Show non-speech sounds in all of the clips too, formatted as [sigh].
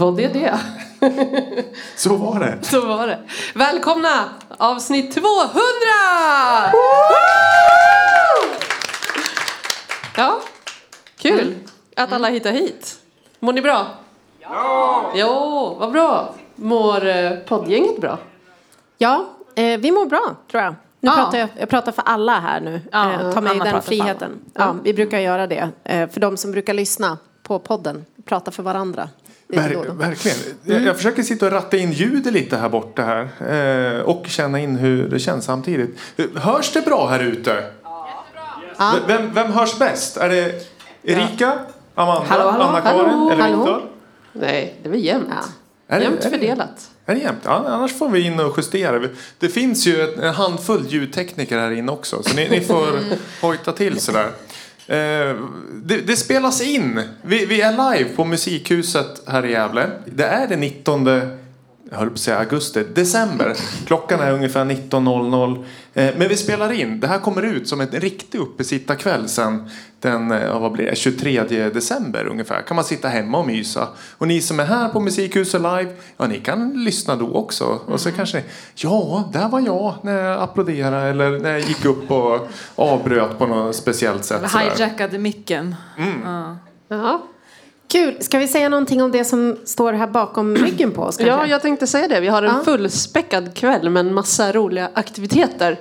Var det det? Så var det. Så var det. Välkomna avsnitt 200! Ja, kul att alla hittar hit. Mår ni bra? Ja! Jo, vad bra. Mår eh, poddgänget bra? Ja, eh, vi mår bra tror jag. Nu Ja. pratar jag, jag pratar för alla här nu. Ja, eh, ta mig Anna den friheten. Ja, vi brukar göra det. Eh, för de som brukar lyssna på podden, prata för varandra. Ver, verkligen. Jag, jag försöker sitta och ratta in ljudet lite här borta här. Eh, och känna in hur det känns samtidigt. Hörs det bra här ute? Ja. V- Vem, vem hörs bäst? Är det Erika? Amanda? Hallå, hallå, Anna-Karin? hallå, Eller hallå. Viktor? Nej, det är väl jämnt. Ja. Är det- jämnt är fördelat. Är det jämnt? Ja, annars får vi in och justera. Det finns ju en handfull ljudtekniker här inne också. Så ni, ni får hojta till sådär. Eh, det, det spelas in. Vi, vi är live på Musikhuset här i Gävle. Det är den 19 jag höll på att säga augusti, december. Klockan är ungefär 19.00. Eh, men vi spelar in. Det här kommer ut som en riktig uppesittarkväll sen den eh, vad blir det, 23 december ungefär. Kan man sitta hemma och mysa. Och ni som är här på Musikhuset live, ja ni kan lyssna då också. Och Mm. så kanske ni, ja där var jag när jag applåderade eller när jag gick upp och avbröt på något speciellt sätt. Hijackade micken. Ja. Kul. Ska vi säga någonting om det som står här bakom [clears throat] ryggen på oss? Kanske? ja, jag tänkte säga det. Vi har en Ja. fullspäckad kväll med en massa roliga aktiviteter.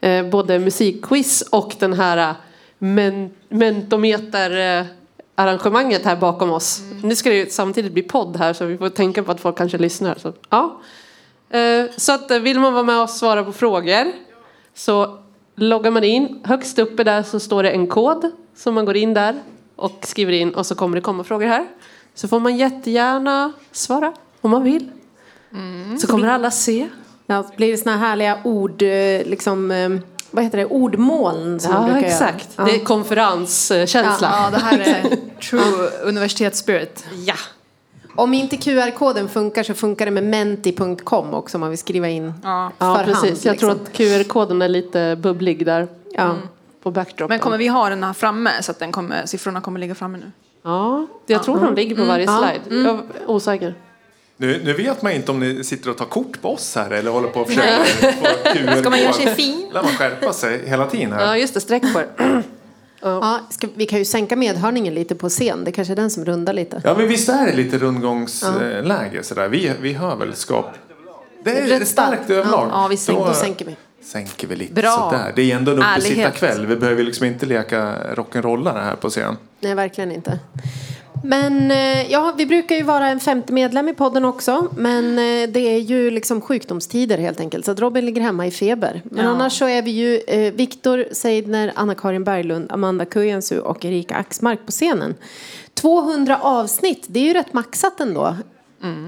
Eh, både musikquiz och den här eh, men, mentometer arrangemanget här bakom oss. Nu ska det ju samtidigt bli podd här så vi får tänka på att folk kanske lyssnar. Så, ja. eh, så att eh, vill man vara med och svara på frågor så loggar man in. Högst uppe där så står det en kod som man går in där och skriver in och så kommer det komma frågor här. Så får man jättegärna svara om man vill. Så kommer alla se. Ja, så blir det såna här härliga ord, eh, liksom, eh, vad heter det, ordmoln som Ja, brukar exakt. göra. Det är konferenskänsla. Ja, det här är [laughs] true universitetsspirit. Ja. Om inte QR-koden funkar så funkar det med menti.com också om man vill skriva in Ja. Ja, för precis. Jag tror liksom. att QR-koden är lite bubblig där Ja. På backdropen. Men kommer vi ha den här framme så att den kommer, siffrorna kommer ligga framme nu? Ja, jag tror de ligger på varje Ja. slide. Jag är osäker. Nu, nu vet man inte om ni sitter och tar kort på oss här eller håller på och försöker få [laughs] QR Ska man göra sig fin? Lär man skärpa sig hela tiden här. Ja, just det. Sträck på det. [clears throat] Ja, ska, vi kan ju sänka medhörningen lite på scen. Det kanske är den som rundar lite. Ja men visst är det lite rundgångsläge sådär. Vi, vi hör väl skap. Det är Rätt starkt överlag. Ja, vi Då Då sänker vi. Sänker vi lite Bra. sådär. Det är ändå en uppesittarkväll. Vi behöver liksom inte leka rock'n'rollare här på scen. Nej, verkligen inte. Men eh, ja, vi brukar ju vara en femte medlem i podden också. Men eh, det är ju liksom sjukdomstider helt enkelt. Så att Robin ligger hemma i feber. Men Ja. annars så är vi ju eh, Viktor Seidner, Anna-Karin Berglund, Amanda Kujansu och Erika Axmark på scenen. 200 avsnitt, det är ju rätt maxat ändå.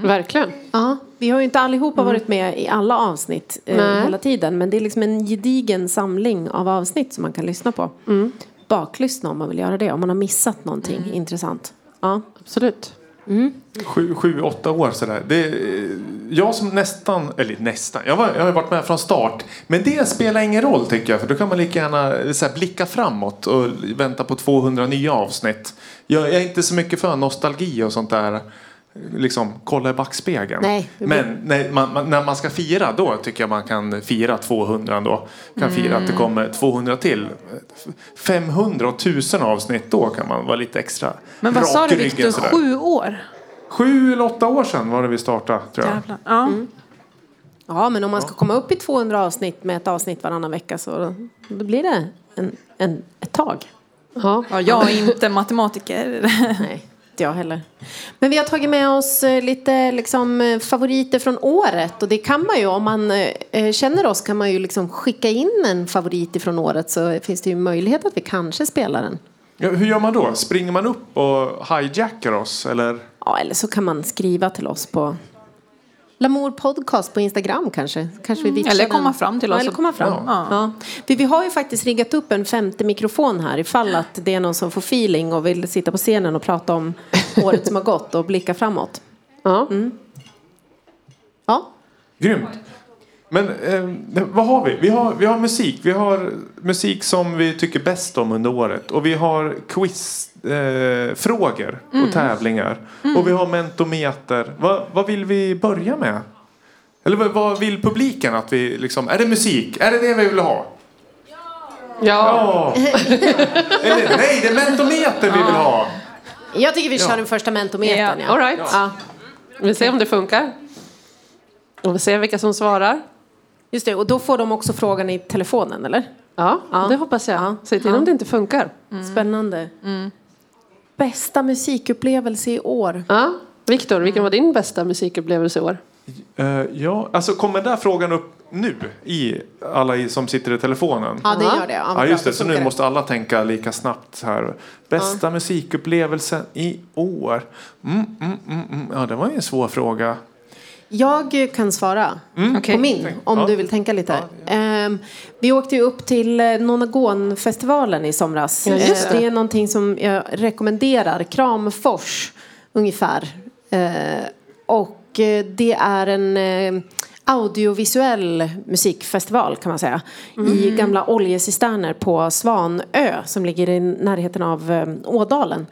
Verkligen. Ja, vi har ju inte allihopa varit med i alla avsnitt eh, hela tiden. Men det är liksom en gedigen samling av avsnitt som man kan lyssna på. Baklyssna om man vill göra det. Om man har missat någonting intressant. Ja. Absolut. Sju, sju, åtta år sådär. Det är, jag som nästan, eller nästan, jag, var, jag har varit med från start. Men det spelar ingen roll tycker jag. För då kan man lika gärna så här, blicka framåt och vänta på 200 nya avsnitt. Jag, jag är inte så mycket för nostalgi och sånt där. Liksom kolla i backspegeln. Nej. Men när man, man, när man ska fira då tycker jag man kan fira 200 ändå. Kan fira att det kommer 200 till. 500 och 1000 avsnitt då kan man vara lite extra Men vad sa du Viktor, sju år? Sju eller åtta år sedan var det vi startade tror jag. Jävlar. Ja. ja, men om man ska komma upp i 200 avsnitt med ett avsnitt varannan vecka så då, då blir det en, en, ett tag. Ja. Ja, jag är [laughs] inte matematiker. Nej, inte jag heller. Men vi har tagit med oss eh, lite liksom, eh, favoriter från året. Och det kan man ju, om man eh, känner oss kan man ju liksom skicka in en favorit från året så finns det ju möjlighet att vi kanske spelar den. Ja, hur gör man då? Springer man upp och hijackar oss? Eller? Ja, eller så kan man skriva till oss på Lamour podcast på Instagram kanske. kanske vi viftrar Eller komma den. fram till ja, oss Eller och- komma fram. Ja. Ja. Vi, vi har ju faktiskt riggat upp en femte mikrofon här ifall att det är någon som får feeling och vill sitta på scenen och prata om [laughs] året som har gått och blicka framåt. Ja. Ja, Grymt. Men eh, vad har vi? Vi har, vi har musik. Vi har musik som vi tycker bäst om under året. Och vi har quizfrågor eh, frågor och tävlingar. Och vi har mentometer. Vad, vad vill vi börja med? Eller vad, vad vill publiken att vi liksom... Är det musik? Är det det vi vill ha? Ja. Ja! Eller nej, det är mentometer vi vill ha! Jag tycker vi kör Ja. den första mentometern. All right. Ja. Vi ser om det funkar. Och vi ser vilka som svarar. Just det, och då får de också frågan i telefonen, eller? Ja, Ja. det hoppas jag. Ja. Säg till Ja. om det inte funkar. Spännande. Bästa musikupplevelse i år? Ja. Viktor, vilken var din bästa musikupplevelse i år? Eh, ja, alltså kommer den där frågan upp nu i alla i- som sitter i telefonen? Ja, det Ja. gör det. Ja, Ja, just det. Så nu måste alla tänka lika snabbt här. Bästa musikupplevelsen i år? Mm, mm, mm, mm. Ja, det var ju en svår fråga. Jag kan svara Okej. på min, om Ja. du vill tänka lite. Ehm, vi åkte ju upp till Nonagonfestivalen i somras. Ja, just Eh, det. det är någonting som jag rekommenderar. Kramfors, ungefär. Eh, och eh, det är en eh, audiovisuell musikfestival kan man säga. I gamla oljecisterner på Svanö som ligger i närheten av eh, Ådalen.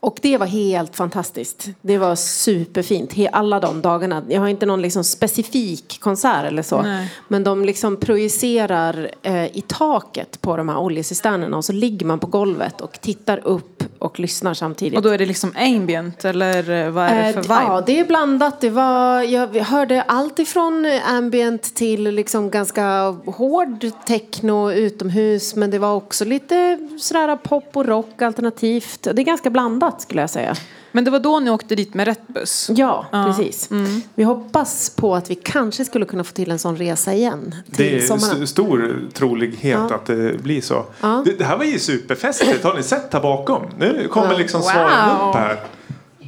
Och det var helt fantastiskt. Det var superfint. Alla de dagarna. Jag har inte någon liksom specifik konsert eller så. Nej. Men de liksom projicerar eh, i taket på de här oljecisternerna. Och så ligger man på golvet och tittar upp och lyssnar samtidigt. Och då är det liksom ambient eller eh, vad är det för Eh, vibe? Ja, det är blandat. Det var, jag hörde allt ifrån ambient till liksom ganska hård techno utomhus. Men det var också lite sådär pop och rock alternativt. Det är ganska blandat skulle jag säga. Men det var då ni åkte dit med rätt buss? Ja, precis. Vi hoppas på att vi kanske skulle kunna få till en sån resa igen till Det är sommaren. st- stor trolighet Ja. att det blir så. Ja. Det, det här var ju superfestligt. Har ni sett här bakom? Nu kommer liksom Wow. svaren upp här.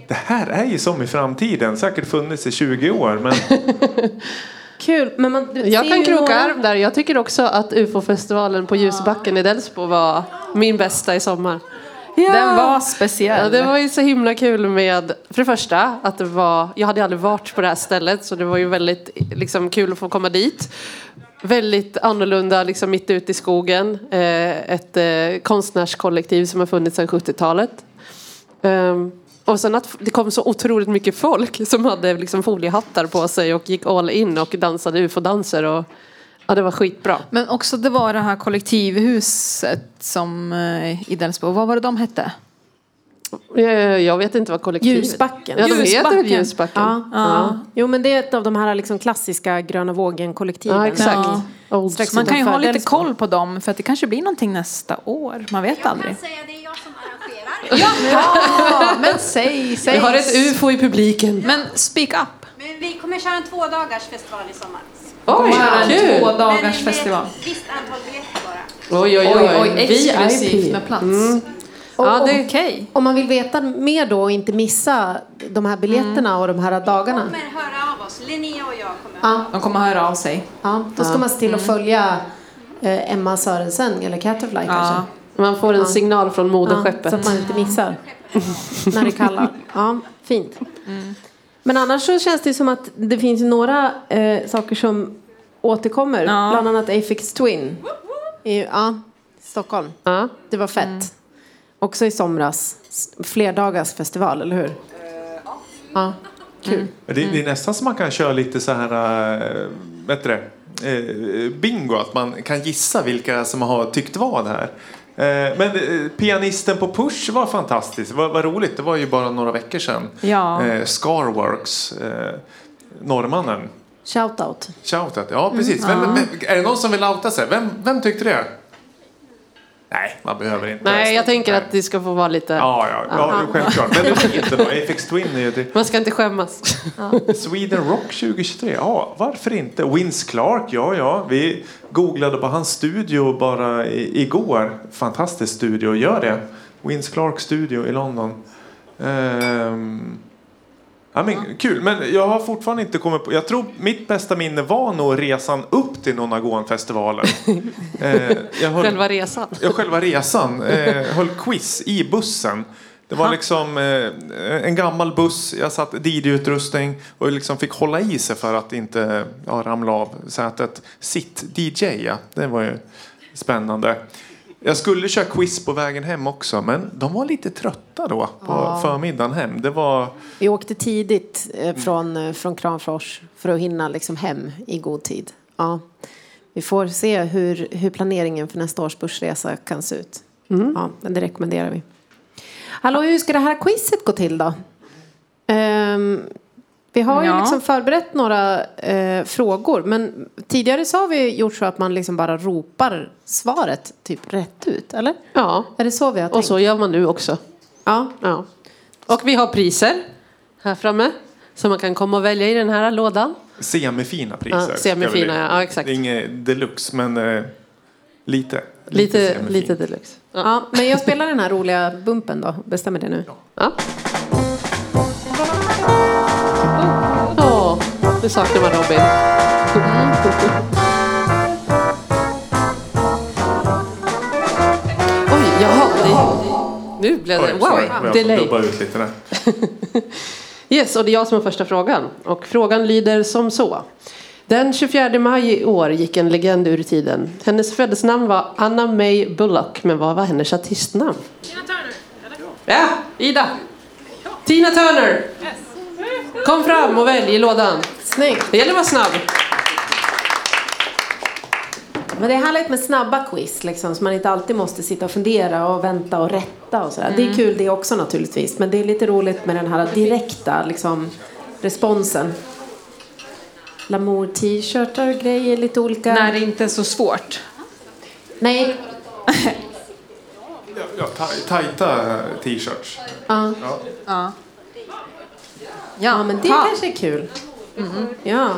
Det här är ju som i framtiden. Säkert funnits i 20 år. Men [laughs] Kul. Men man, Jag kan kroka några- arm där. Jag tycker också att UFO-festivalen på Ljusbacken i Delsbo var min bästa i sommar. Den var speciell. Ja, det var ju så himla kul med, för det första, att det var, jag hade aldrig varit på det här stället så det var ju väldigt liksom, kul att få komma dit. Väldigt annorlunda, liksom mitt ute i skogen. Eh, ett eh, konstnärskollektiv som har funnits sedan 70-talet. Ehm, och sen att det kom så otroligt mycket folk som hade liksom foliehattar på sig och gick all in och dansade ufo-danser. Och, ja, det var skitbra. Men också det var det här kollektivhuset som eh, i Delsbo. Vad var det de hette? Jag, jag vet inte vad kollektivet... Ljusbacken. Ja, de heter Ljusbacken. Ljusbacken. Ja. Ja. Jo, men det är ett av de här liksom klassiska gröna vågen-kollektiven. Ja, exakt. Ja. Man kan ju ha lite koll på dem för att det kanske blir någonting nästa år. Man vet Jag kan aldrig. säga det är jag som arrangerar. [laughs] Ja, men säg, säg. Vi har ett ufo i publiken. Men speak up. Men vi kommer köra en två dagars festival i sommar. Oj, en kul! två dagars festival. ett visst antal biljetter bara. Oj, oj, oj. exklusivt med plats. Och, Ja, det- och, Okej. om man vill veta mer då och inte missa de här biljetterna och de här dagarna. kommer höra av oss. Linnea och jag kommer. Ja, De kommer höra av sig. ja, då ska man se till att följa eh, Emma Sörensen eller Caterfly kanske. Man får en signal från Ja, moderskeppet. så att man inte missar [laughs] när det kallar. Ja, fint. Men annars så känns det som att det finns några eh, saker som återkommer. Ja. Bland annat Afix Twin. I, ja, Stockholm. Ja. Det var fett. Också i somras. Flerdagars festival, eller hur? Ja, kul. det, det är nästan som man kan köra lite så här... Äh, du det? Eh, bingo. Att man kan gissa vilka som har tyckt vad här. Eh, men eh, pianisten på Push var fantastisk. Vad vad roligt. Det var ju bara några veckor sedan. Ja. Eh, Scarworks. Norrmannen. Shoutout. Shoutout. Ja, precis. Vem, vem, är det någon som vill outa sig? Vem, vem tyckte det? Nej, man behöver inte. Nej, jag tänker Nej. att det ska få vara lite... Ja, ja, ja, självklart. Men det inte då. Afex Twin är ju det. Man ska inte skämmas. Sweden Rock 2023. Ja, varför inte? Vince Clark, ja, ja. Vi googlade på hans studio bara i, igår. Fantastisk studio, gör det. Vince Clark studio i London. Ehm, ja, men, kul, men jag har fortfarande inte kommit på... Jag tror mitt bästa minne var nog resan upp till Nonagonfestivalen. [laughs] eh, jag höll, Själva resan. Ja, själva resan. Eh, höll quiz i bussen. Det var liksom eh, en gammal buss, jag satt DJ-utrustning och liksom fick hålla i sig för att inte ja, ramla av sätet. Sitt-DJ, ja. Det var ju spännande. Jag skulle köra quiz på vägen hem också, men de var lite trötta då på förmiddagen hem. Det var... Vi åkte tidigt eh, från, eh, från Kramfors för att hinna liksom hem i god tid. Ja. Vi får se hur, hur planeringen för nästa års börsresa kan se ut. Ja, men det rekommenderar vi. Hallå, hur ska det här quizet gå till då? Ehm, vi har ju Ja. liksom förberett några eh, frågor. Men tidigare så har vi gjort så att man liksom bara ropar svaret typ rätt ut. Eller? Ja, Är det så vi har tänkt? och så gör man nu också. Ja. Ja. Och vi har priser här framme. Som man kan komma och välja i den här lådan. Semifina priser. Ja, semifina, ja, exakt. Det är inget deluxe, men eh, lite. Lite, semifint. lite deluxe. Ja. ja, men jag spelar den här roliga bumpen då. Bestämmer det nu. Ja. Åh, nu saknar man Robin. [laughs] Oj, jaha. Det, nu blev det... Oj, Wow, sorry. Jag delay. dubbar ut lite där. [laughs] Yes, och det är jag som har första frågan. Och frågan lyder som så. Den 24 maj i år gick en legend ur tiden. Hennes födelsenamn var Anna May Bullock, men vad var hennes artistnamn? Tina Turner. Ja, Ida! Tina Turner! Kom fram och välj i lådan. Snyggt! Det gäller att vara snabb. Men det är härligt med snabba quiz liksom, så man inte alltid måste sitta och fundera och vänta och rätta och sådär. Det är kul det också naturligtvis, men det är lite roligt med den här direkta liksom, responsen. Lamour t-shirtar och grejer, lite olika. När det inte är så svårt. Nej. Ja, taj- tajta t-shirts. Ja. Ja. Ja. Ja, men det ta. kanske är kul. Ja.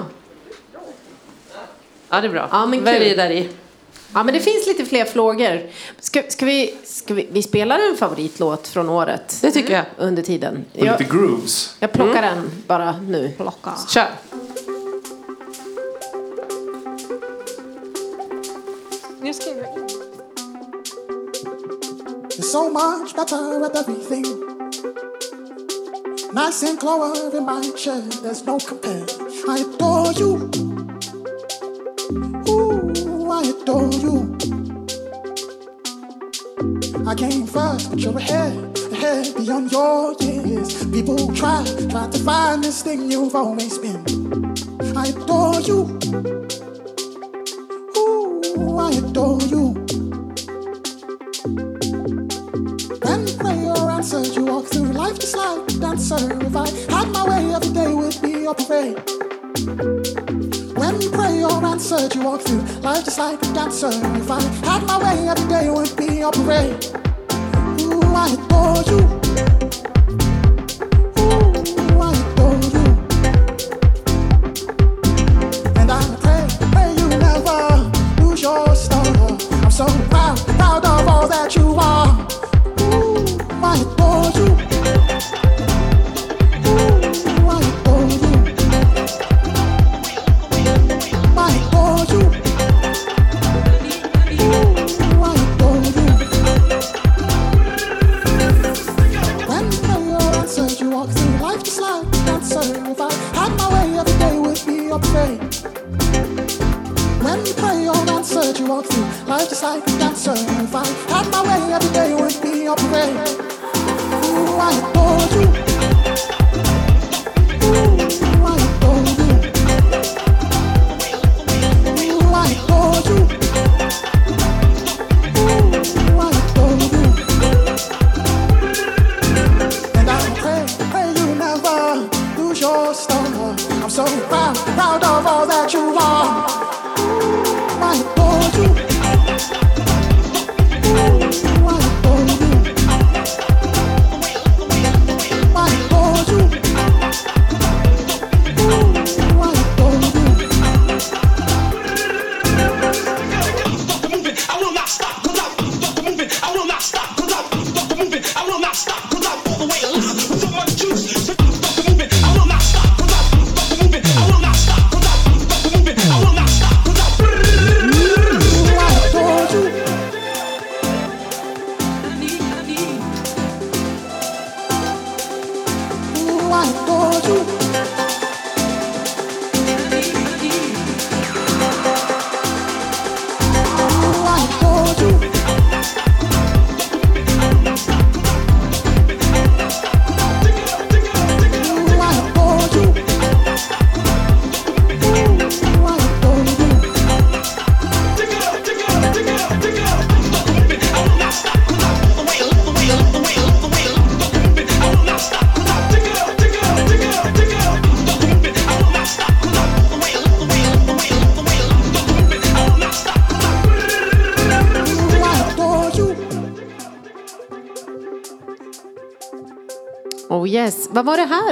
Ja, det är bra. Ja, men kul. Välj där i. ja, men det finns lite fler frågor. Ska, ska, vi, ska vi, vi spelar en favoritlåt från året Det tycker jag. under tiden. Och Jag, lite grooves. jag plockar den bara nu. Plocka. Kör. Nu skriver jag in. You're so much better at everything. Nice and in my chair, there's no compare. I adore you. Ooh, I adore you. I came first, but you're ahead, ahead beyond your years. People try, try to find this thing you've always been. I adore you. Ooh, I adore you. Walk through life just like a dancer. If I had my way, every day would be a parade. When prayer answered, you walk through life just like a dancer. If I had my way, every day would be a parade.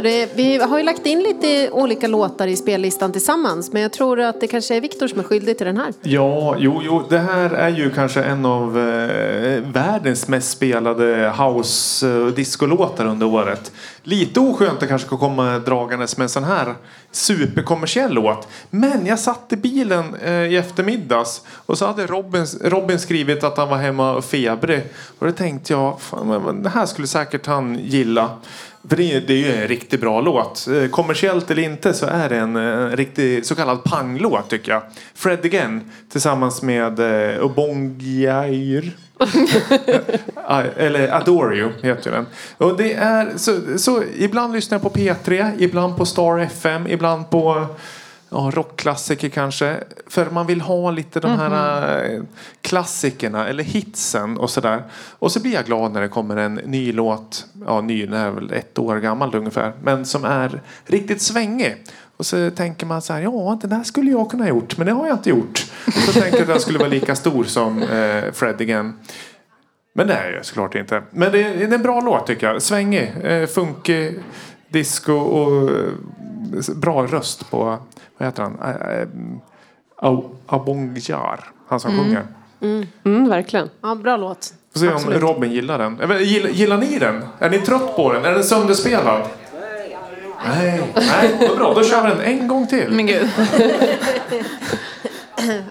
Här? Vi har ju lagt in lite olika låtar i spellistan tillsammans. Men jag tror att det kanske är Viktor som är skyldig till den här. Ja, jo, jo, det här är ju kanske en av eh, världens mest spelade house och discolåtar under året. Lite oskönt att kanske komma dragandes med en sån här superkommersiell låt. Men jag satt i bilen eh, i eftermiddags och så hade Robin, Robin skrivit att han var hemma och febrig. Och då tänkte jag, fan, men, men, det här skulle säkert han gilla. För det, är- det är ju en riktigt bra låt. Eh, Kommersiellt eller inte så är det en eh, riktig så kallad panglåt tycker jag. Fred Again tillsammans med eh, Obongyair. [laughs] Eller Adore You heter den. Och det är, så, så, ibland lyssnar jag på P3, ibland på Star FM, ibland på ja, rockklassiker kanske. För man vill ha lite de här eh, klassikerna eller hitsen och sådär. Och så blir jag glad när det kommer en ny låt. Ja, ny, den är väl ett år gammal ungefär. Men som är riktigt svängig. Och så tänker man så här, ja den här skulle jag kunna ha gjort, men det har jag inte gjort. Så tänker jag att den skulle vara lika stor som eh, Fred again. Men det är jag såklart inte. Men det är, det är en bra låt tycker jag. Svängig, eh, funkig, disco och eh, bra röst på, vad heter han? Abongjar, han som sjunger. Mm, verkligen. Ja, bra låt. Får se om Absolut. Robin gillar den. Vet, Gillar, gillar ni den? Är ni trött på den? Är den sönderspelad? Nej, nej, vad bra. Då kör vi den en gång till. Men gud. [laughs]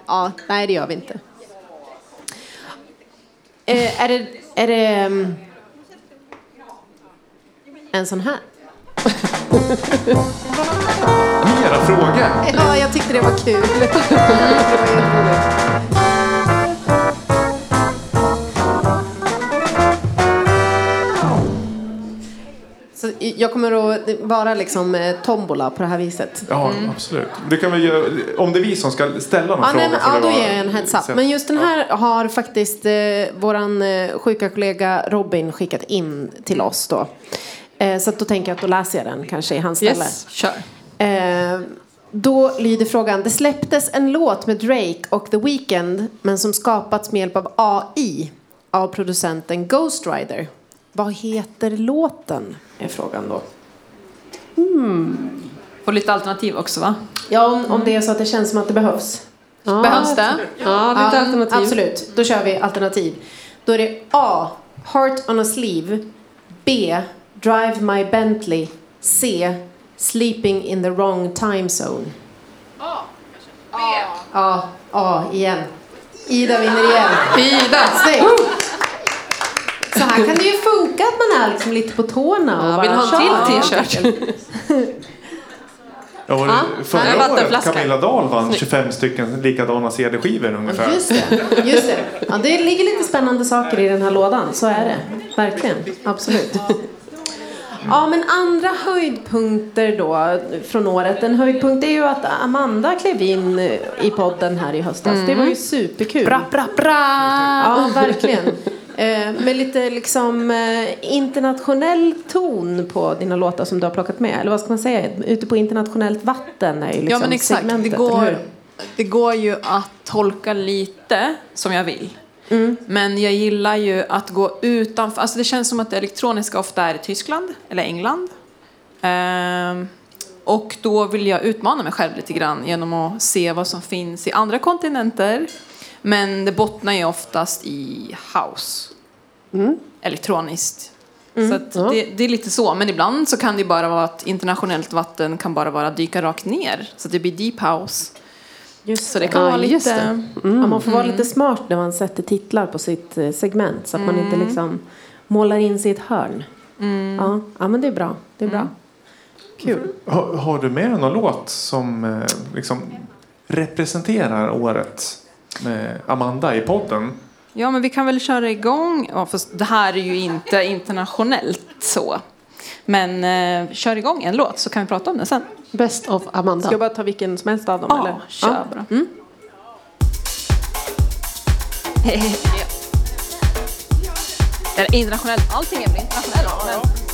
Ja, nej det gör vi inte. Eh, är det, är det ehm, en sån här? Mera frågor. Ja, jag tyckte det var kul. Det var jätteroligt. Så jag kommer att vara liksom eh, tombola på det här viset. Ja, absolut. Det kan vi göra, om det är vi som ska ställa någon Ja, fråga. nej, ja, då ger jag en heads up. Men just den här har faktiskt eh, våran eh, sjuka kollega Robin skickat in till oss då. Eh, så att då tänker jag att då läser jag den kanske i hans ställe. Yes. Kör. Eh, då lyder frågan. Det släpptes en låt med Drake och The Weeknd men som skapats med hjälp av AI av producenten Ghost Rider. Vad heter låten? Är frågan då. Och lite alternativ också va? Ja, om, om det är så att det känns som att det behövs. Ja, Behövs det? Ja, lite Ja, alternativ. Absolut, då kör vi alternativ. Då är det A. Heart on a sleeve. B. Drive my Bentley. C. Sleeping in the wrong time zone. A. A. A igen. Ida vinner igen. Ida! Snyggt! Så här kan det ju funka att man är liksom lite på tårna och Ja, bara vill ha en till t-shirt. Ja, var det förra året. Camilla Dahl vann 25 stycken likadana CD-skivor ungefär. Just det, just det. Ja, det ligger lite spännande saker i den här lådan, så är det. Verkligen, absolut. Ja, men andra höjdpunkter då från året. En höjdpunkt är ju att Amanda klev in i podden här i höstas. Det var ju superkul. Bra, bra, bra! Ja, verkligen. Eh, med lite liksom eh, internationell ton på dina låtar som du har plockat med. Eller vad ska man säga? Ute på internationellt vatten är ju liksom Ja men exakt, det segmentet, går, det går ju att tolka lite som jag vill. Mm. Men jag gillar ju att gå utanför, alltså det känns som att det elektroniska ofta är i Tyskland eller England. Ehm, och då vill jag utmana mig själv lite grann genom att se vad som finns i andra kontinenter. Men det bottnar ju oftast i house. Elektroniskt. Så att det, det är lite så. Men ibland så kan det bara vara att internationellt vatten kan bara vara dyka rakt ner. Så att det blir deep house. Just Så det kan Ja, vara just lite... Ja, man får vara lite smart när man sätter titlar på sitt eh, segment så att man inte liksom målar in sig i ett hörn. Ja, ja, men det är bra. Det är bra. Kul. Har, har du med någon låt som eh, liksom representerar året med Amanda i podden? Ja, men vi kan väl köra igång. Ja, fast det här är ju inte internationellt så. Men eh, kör igång en låt så kan vi prata om den sen. Best of Amanda. Ska jag bara ta vilken som helst av dem? Ja, eller? kör bara. [laughs] Det är internationellt. Allting är väl internationellt. Men...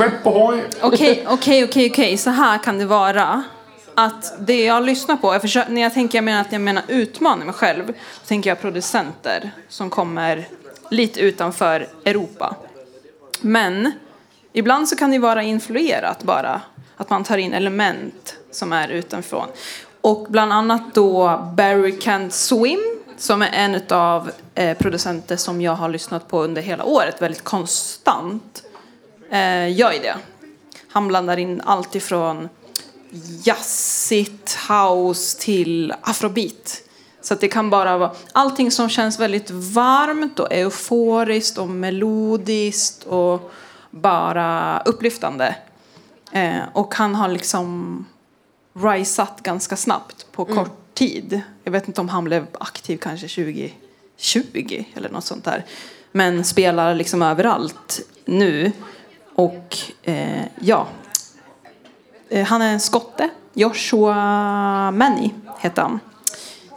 Skepp, skepp hoj. Okej, okej, okej, okej. Så här kan det vara. Att det jag lyssnar på, jag försöker, när jag tänker jag menar att jag menar utmana mig själv, så tänker jag producenter som kommer lite utanför Europa. Men ibland så kan det vara influerat bara, att man tar in element som är utanför. Och bland annat då Barry Can't Swim, som är en av eh, producenter som jag har lyssnat på under hela året, väldigt konstant eh, gör ju det. Han blandar in allt ifrån jazzigt, house till afrobeat. Så det kan bara vara allting som känns väldigt varmt och euforiskt och melodiskt och bara upplyftande. Eh, och han har liksom risat ganska snabbt på kort tid. Jag vet inte om han blev aktiv kanske 2020 eller något sånt där. Men spelar liksom överallt nu. Och eh, ja, Eh, han är en skotte. Joshua Manny heter han.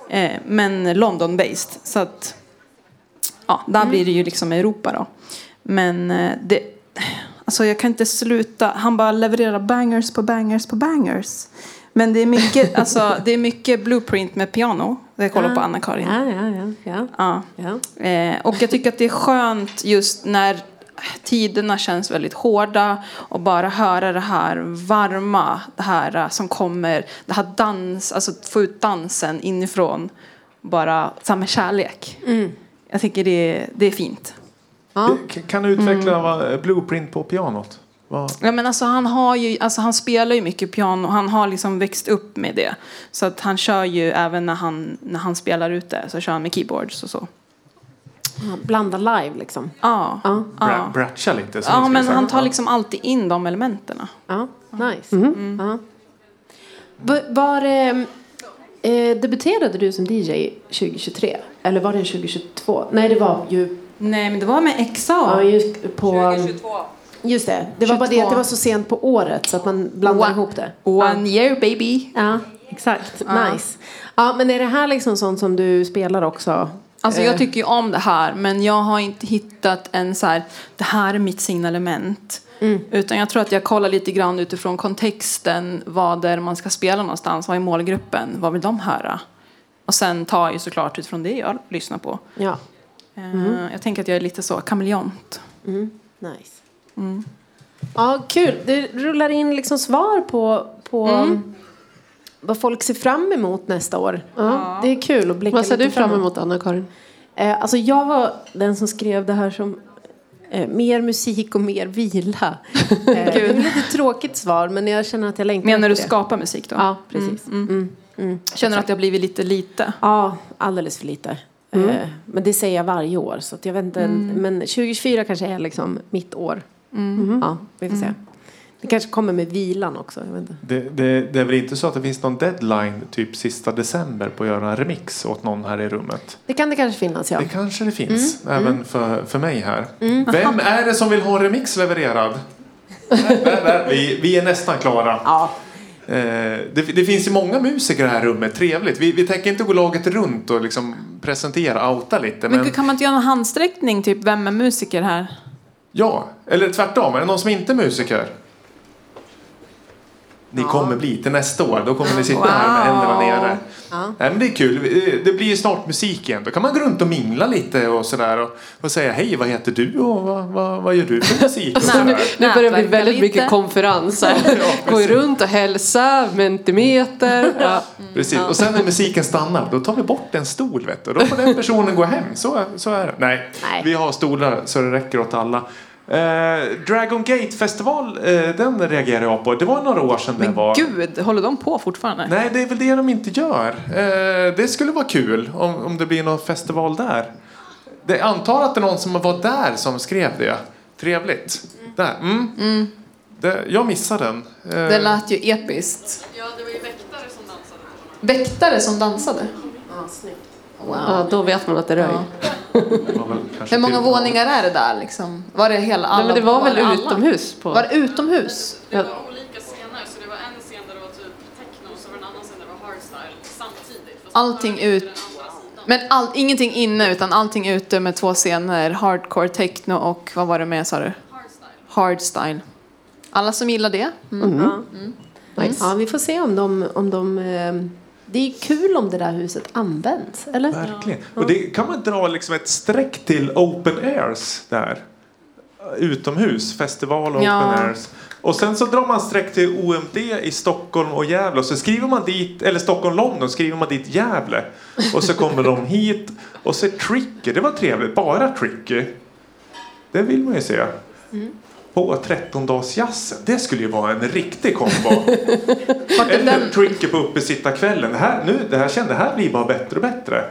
Eh, men London-based. Så att, ja, där blir det ju liksom Europa då. Men eh, det, alltså jag kan inte sluta. Han bara levererar bangers på bangers på bangers. Men det är mycket, [laughs] alltså, det är mycket blueprint med piano. Jag kollar på Anna-Karin. Ja, ja, ja. ja. Ja. ja. Eh, och jag tycker att det är skönt just när tiderna känns väldigt hårda och bara höra det här varma, det här eh, som kommer, det här dans, alltså få ut dansen inifrån, bara samma kärlek. Jag tycker det, är- det är fint. Ja. Kan du utveckla vad blueprint på pianot? Vad- Ja, men alltså, han, har ju, alltså, han spelar ju mycket piano, han har liksom växt upp med det. Så att han kör ju även när han, när han spelar ute, så kör han med keyboards och så. Ja, Blanda live liksom. Ja, Ja. ja. Bra- Bratcha lite? som ja men han tar liksom alltid in de elementen. Ja, nice. Ja. Va- Var, eh, eh, debuterade du som DJ 2023? Eller var det 2022? Nej, det var ju Nej, men det var med XA. ja, just på... 2022. Just det. Det var bara det 22. att det var så sent på året så att man blandar Wow. ihop det. One year baby. Ja, exakt. Nice. Ja, men är det här liksom sånt som du spelar också? Alltså Eh, jag tycker ju om det här men jag har inte hittat en så här, det här är mitt signalement. Utan jag tror att jag kollar lite grann utifrån kontexten, vad det är man ska spela någonstans, vad är målgruppen, vad vill de höra? Och sen tar jag ju såklart utifrån det jag lyssnar på. Ja, Eh, Jag tänker att jag är lite så kameleont. nice. Ja, kul. Det rullar in liksom svar på, på vad folk ser fram emot nästa år. Ja, det är kul att blicka Vad ser du fram emot Anna-Karin? Eh, alltså jag var den som skrev det här som eh, mer musik och mer vila. [laughs] Eh, det är väl lite tråkigt svar men jag känner att jag längtar Menar du det. skapa musik då? Ja, precis. Känner att det har blivit lite lite? Ja, alldeles för lite. Mm. Eh, men det säger jag varje år. Så att jag vet inte, Men 2024 kanske är liksom mitt år. Mm. Ja, vi får se. Det kanske kommer med vilan också. Jag vet inte. Det, det, det är väl inte så att det finns någon deadline typ sista december på att göra en remix åt någon här i rummet? Det kan det kanske finnas, ja. Det kanske det finns, Mm. även för, för mig här. Vem är det som vill ha en remix levererad? Vi, vi är nästan klara. Ja, Eh, det, det finns ju många musiker i det här rummet, trevligt. Vi, vi tänker inte gå laget runt och liksom presentera, outa lite. Men, Men kan man inte göra någon handsträckning, typ vem är musiker här? ja, eller tvärtom, är det någon som inte är musiker? Ni kommer bli till nästa år, då kommer ni sitta här med händerna nere. Nej, men det är kul, det blir ju snart musik igen. Då kan man gå runt och mingla lite och sådär och, och säga hej, vad heter du och vad, vad, vad gör du för musik? Och [laughs] Nu, sådär. nu börjar det bli väldigt lite. mycket konferenser. Gå runt och hälsa, mentimeter. [laughs] Ja. Precis. Och sen när musiken stannar, då tar vi bort en stol vet du. Då får den personen gå hem. Så, så är det. Nej, Nej. vi har stolar så det räcker åt alla. Eh, Dragon Gate festival, eh, den reagerar jag på. Det var några år sedan det Men var. gud, håller de på fortfarande? Nej, det är väl det de inte gör. Eh, det skulle vara kul om, om det blir någon festival där. Det, antar att det är någon som var där som skrev det. Trevligt. Där. Mm. Det, jag missade den. Eh, Det lät ju episkt. Ja, det var ju väktare som dansade. Väktare som dansade? Ja, då vet man att det röj. det var väl kanske Hur många våningar är det där liksom? Var det hela alla? Nej, men det var väl alla? utomhus? På. Var det utomhus? Det var olika scener, så det var en scen där det var typ techno, så var det en annan scen där det var hardstyle samtidigt. Fast Allting det var ut. den andra sidan. Men all, ingenting inne utan allting ute med två scener. Hardcore, techno och vad var det mer sa du? Hardstyle. hardstyle. Alla som gillar det? Mm. Ja. ja, vi får se om de... Om de eh, det är kul om det där huset används, eller? Verkligen. Och det kan man dra liksom ett streck till open airs där. Utomhus, festival och Ja. open airs. Och sen så drar man streck till OMD i Stockholm och Gävle. Och så skriver man dit, eller Stockholm, London, skriver man dit Gävle. Och så kommer de hit. Och så Tricky, det var trevligt. Bara Tricky. Det vill man ju se. På 13-dagsjazzen. Det skulle ju vara en riktig kombo. [laughs] Eller Tricky på uppesittarkvällen. Det här, nu, det här kände, det här blir bara bättre och bättre.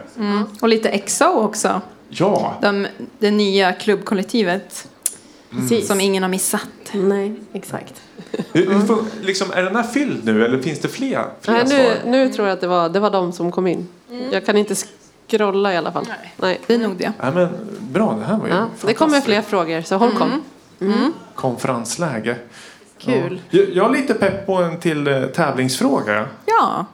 Och lite EXO också. Ja. De, det nya klubbkollektivet Precis. som ingen har missat. Nej, exakt. Hur, hur får, liksom, är den här fylld nu eller finns det fler, fler Nej, nu, svar? nu tror jag att det var, det var de som kom in. Jag kan inte scrolla i alla fall. Nej. Det är nog det. Ja, men, bra, det här var ju Ja, det kommer fler frågor, så håll koll. Konferensläge. Kul. Ja. Jag, jag är lite pepp på en till eh, tävlingsfråga. Ja.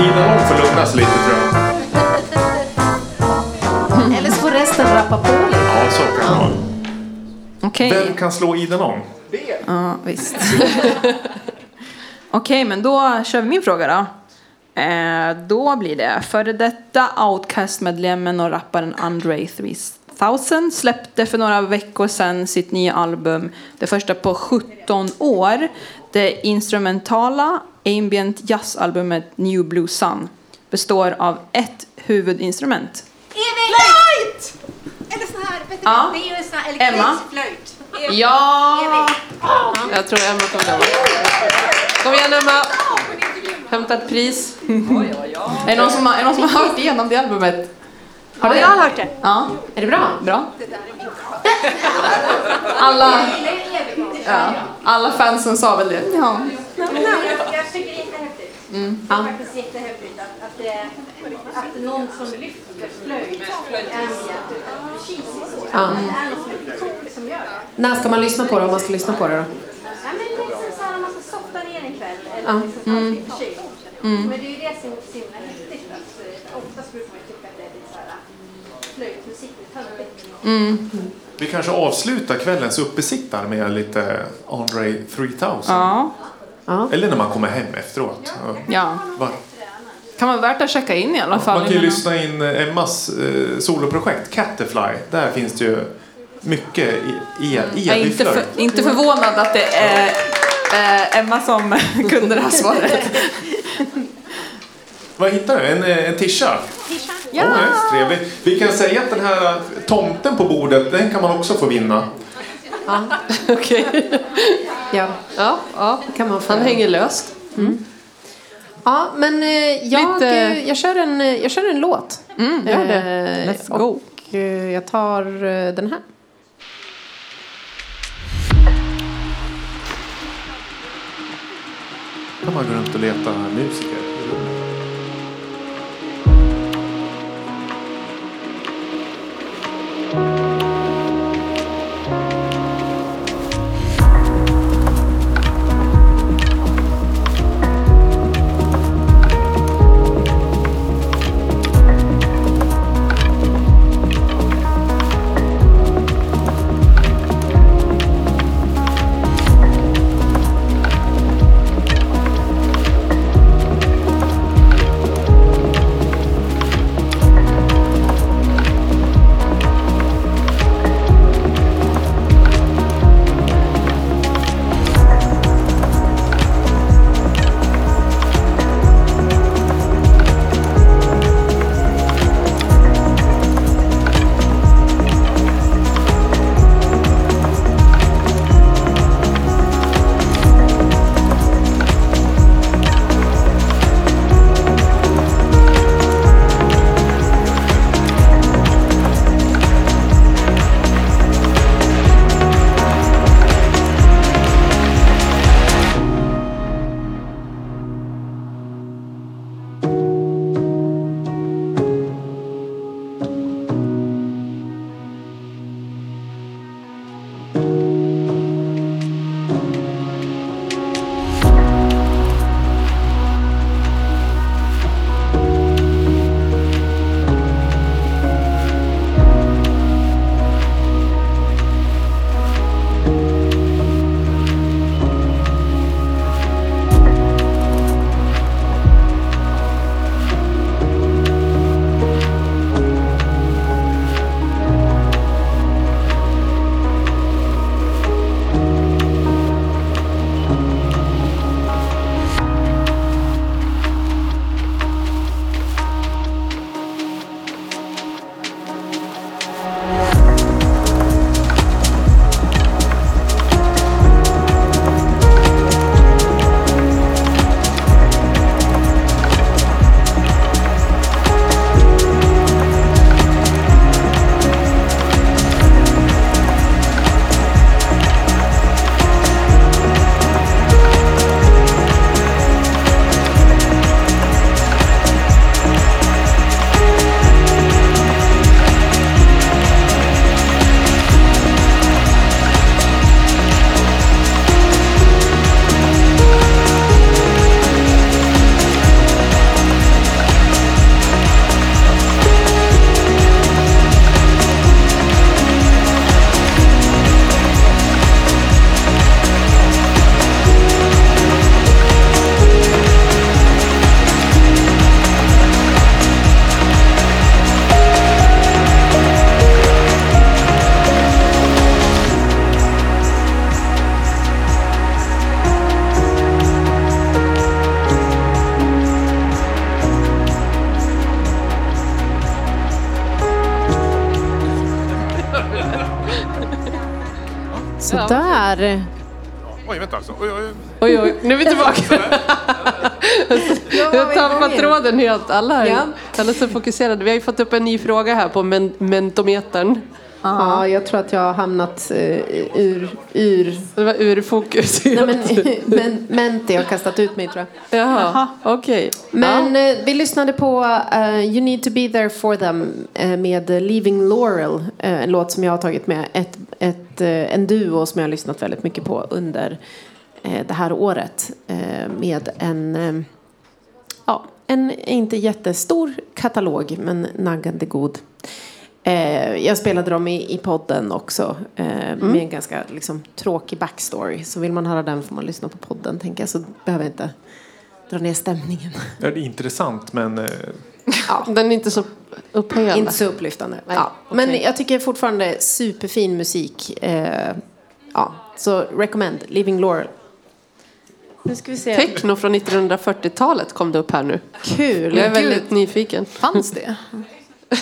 Ida lugna sig lite tror jag. [laughs] Eller så får resten rappa på lite. Ja, så kan det vara. Okej. Vem kan slå Ida Lång? Ja, visst. [laughs] Okej, men då kör vi min fråga då. Eh, då blir det före detta Outcast-medlemmen och rapparen Andre 3000 släppte för några veckor sedan sitt nya album, det första på 17 år. Det instrumentala ambient jazzalbumet New Blue Sun består av ett huvudinstrument. Flöjt! Eller sån här, vet du Ja. Det är ju en sån här elektrisk flöjt. Ja! Jag tror Emma tog den. Kom igen Emma! Hämta ett pris. Är det någon som har, är det någon som har hört igenom det albumet? Ja, jag har hört det. Ja, Är det bra? bra. Alla, ja, alla fansen sa väl det. Ja. Jag tycker det är jättehäftigt. Det är faktiskt jättehäftigt att, att, det, att någon som lyfter flöjt är. Det det. När ska man lyssna på det om man ska lyssna på det då? Ja, men liksom så här när man ska softa ner en kväll eller Ja. mm. lite förkyld. Men det är ju det som är så himla häftigt. Att, eh, oftast brukar man ju tycka att det är lite så här flöjtmusik, lite töntigt. Vi kanske avslutar kvällens uppesittare med lite Andre 3000. Ja. Eller när man kommer hem efteråt. Ja. ja. Va? Kan vara värt att checka in i alla fall. Man kan ju innan- lyssna in eh, Emmas eh, soloprojekt Catterfly. Där finns det ju mycket i, i, Jag är inte, för, inte förvånad att det är eh, Emma som [laughs] kunde det här svaret. Vad hittar du? En, eh, en tisha? Ja. Oh, yes, trevligt. Vi kan säga att den här tomten på bordet, den kan man också få vinna. [laughs] Okej. Ja, Ja, ja. det kan man få. Han hänger löst. Ja, men eh, jag, Lite- eh, jag, kör en, jag kör en låt. Mm, gör det. Let's go. Och jag tar den här. Kan man gå runt och leta musiker. Oj, oj. Nu är vi tillbaka. Jag har tappat tråden helt. Alla är, Ja. alla är så fokuserade. Vi har ju fått upp en ny fråga här på men mentometern. Ja, jag tror att jag har hamnat eh, ur, ur Det var ur fokus. Nej, men, [laughs] men Menti har kastat ut mig tror jag. Jaha, okej. Men eh, vi lyssnade på eh, You need to be there for them eh, med Leaving Laurel. en låt som jag har tagit med. Ett, ett, en duo som jag har lyssnat väldigt mycket på under det här året. Eh, med en, eh, ja, en inte jättestor katalog men naggande god. Eh, jag spelade dem i, podden också eh, med en ganska liksom, tråkig backstory. Så vill man höra den får man lyssna på podden tänker jag. Så behöver jag inte dra ner stämningen. Det är intressant men... eh, [laughs] Den är inte så upphöjande. Inte så upplyftande. ja. Men jag tycker fortfarande superfin musik. Eh, ja. Så recommend, Living Laurel. Nu ska vi se. Techno från 1940-talet kom det upp här nu. Kul. Jag är väldigt nyfiken. Fanns det? [laughs]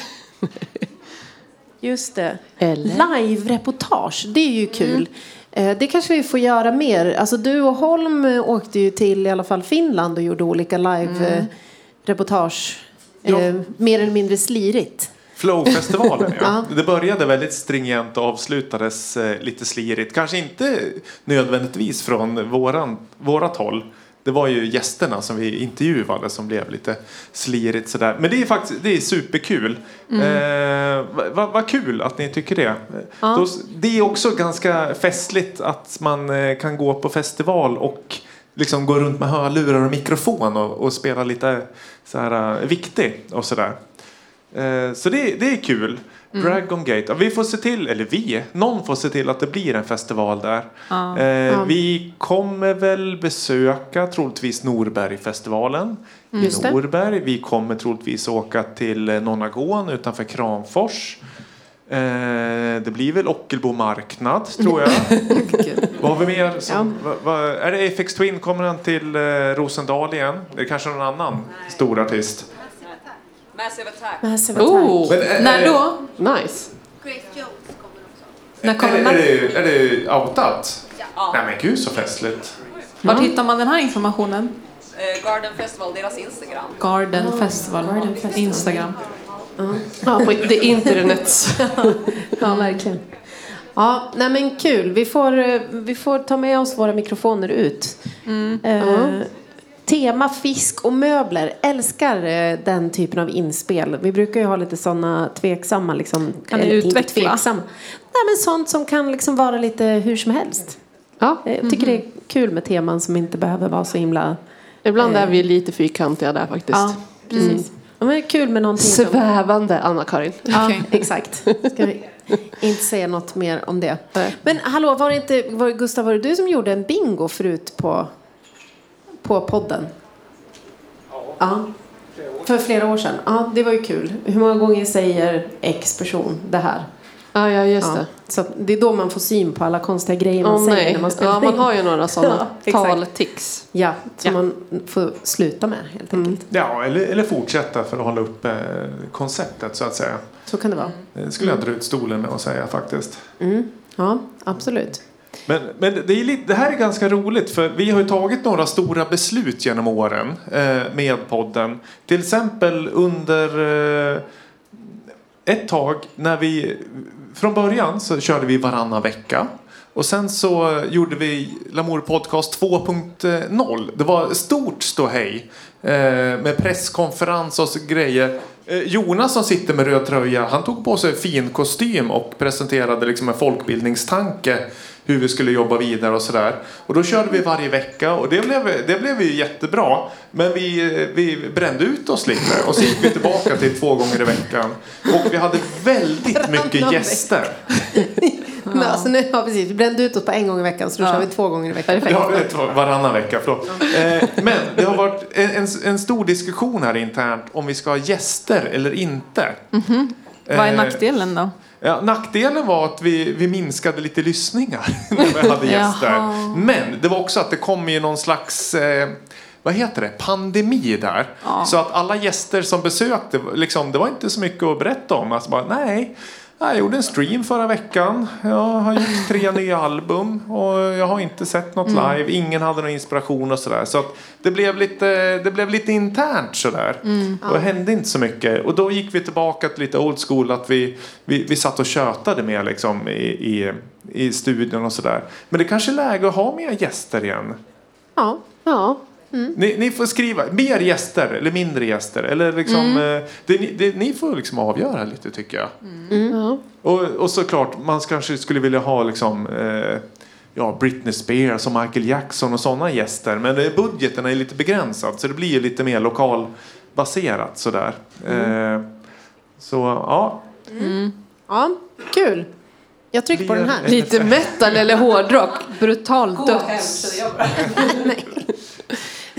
Just det. Live-reportage, det är ju kul. Eh, Det kanske vi får göra mer. Alltså du och Holm eh, åkte ju till i alla fall Finland och gjorde olika live-reportage. Ja. Eh, mer eller mindre slirigt. Flowfestivalen, ja. Ja. Det började väldigt stringent och avslutades eh, lite slirigt. Kanske inte nödvändigtvis från våran, vårat håll. Det var ju gästerna som vi intervjuade som blev lite slirigt sådär. Men det är faktiskt det är superkul. Eh, Vad va, vad kul att ni tycker det. Då, det är också ganska festligt att man eh, kan gå på festival och liksom gå runt med hörlurar och mikrofon och, och spela lite så här, eh, viktig och sådär. Eh, Så det, det är kul. Dragon Gate. Ja, Vi får se till, eller vi, någon får se till att det blir en festival där. Eh, Vi kommer väl besöka troligtvis Norbergfestivalen i Just det. Norberg. Vi kommer troligtvis åka till eh, Nonagån utanför Kramfors. Eh, det blir väl Ockelbo marknad tror jag. [laughs] Vad har vi mer? Som, va, va, är det Apex Twin? Kommer han till eh, Rosendal igen? Det är kanske någon annan stor artist. Massive attack. Massive Attack. Oh, Men är, När är, då? nice. Grace Jones kommer också. När Är, kommer är, man? det, är det outat? Ja. Nej men gud så festligt. Vart hittar man den här informationen? Eh, Garden Festival, deras Instagram. Garden Festival. Instagram. Ja, på the internets. [laughs] Ja, verkligen. Ja, nej men kul. Vi får, eh, vi får ta med oss våra mikrofoner ut. Eh, tema fisk och möbler. Älskar eh, den typen av inspel. Vi brukar ju ha lite sådana tveksamma liksom. Kan inte utveckla? Tveksamma. Nej men sånt som kan liksom vara lite hur som helst. Ja, Eh, Jag tycker det är kul med teman som inte behöver vara så himla... ibland är vi lite fyrkantiga där faktiskt. Ja, precis. Ja, men det är kul med någonting som... Svävande, Anna-Karin. Ja, Okej. exakt. Ska vi inte säga något mer om det. Men hallå, var det inte, var, Gustav, var det du som gjorde en bingo förut på, på podden? Ja. För flera år sedan. Ja, det var ju kul. Hur många gånger säger X person det här? Ja, ja just Ja. det. Så det är då man får syn på alla konstiga grejer man Åh säger nej. när man spelar Ja, man har ju några sådana [laughs] Ja, taltics. Ja, som Ja. man får sluta med helt enkelt. Ja, eller, eller fortsätta för att hålla upp eh, konceptet så att säga. Så kan det vara. Det skulle jag dra ut stolen med att säga faktiskt. Mm. Ja, absolut. Men, men det, är lite, det här är ganska roligt för vi har ju tagit några stora beslut genom åren eh, med podden. Till exempel under eh, ett tag när vi från början så körde vi varannan vecka. Och sen så gjorde vi Lamour Podcast 2.0. Det var stort ståhej eh, med presskonferens och så grejer. Eh, Jonas som sitter med röd tröja, han tog på sig fin kostym och presenterade liksom en folkbildningstanke hur vi skulle jobba vidare och sådär. Och då körde vi varje vecka och det blev, det blev ju jättebra. Men vi, vi brände ut oss lite och så gick vi tillbaka till två gånger i veckan. Och vi hade väldigt mycket gäster. [laughs] Men alltså, nu, ja, precis. Vi brände ut oss på en gång i veckan så då kör vi två gånger i veckan. Ja, det var varannan vecka, förlåt. Eh, men det har varit en, en, stor diskussion här internt om vi ska ha gäster eller inte. Vad är Eh, nackdelen då? Ja, nackdelen var att vi, vi minskade lite lyssningar [laughs] när vi hade gäster. Men det var också att det kom ju någon slags eh, vad heter det, pandemi där. Så att alla gäster som besökte, liksom, det var inte så mycket att berätta om. Alltså bara, nej, Jag gjorde en stream förra veckan. Jag har gjort tre [laughs] nya album och jag har inte sett något Mm. live. Ingen hade någon inspiration och sådär. Så att det, blev lite, det blev lite internt sådär. Mm. Och det hände inte så mycket. Och då gick vi tillbaka till lite old school. Att vi, vi, vi satt och tjötade mer liksom i, i, i studion och sådär. Men det kanske är läge att ha mer gäster igen. Ja, ja. Ni, ni får skriva mer gäster eller mindre gäster. Eller liksom, Mm. eh, det, ni- det, ni får liksom avgöra lite tycker jag. Ja. Och, och såklart, man kanske skulle vilja ha liksom, eh, ja, Britney Spears och Michael Jackson och sådana gäster. Men eh, budgeten är lite begränsad så det blir ju lite mer lokalbaserat sådär. Eh, så ja, ja, kul. Jag trycker på den här. Lite metal eller hårdrock. Brutal döds. [laughs] Nej,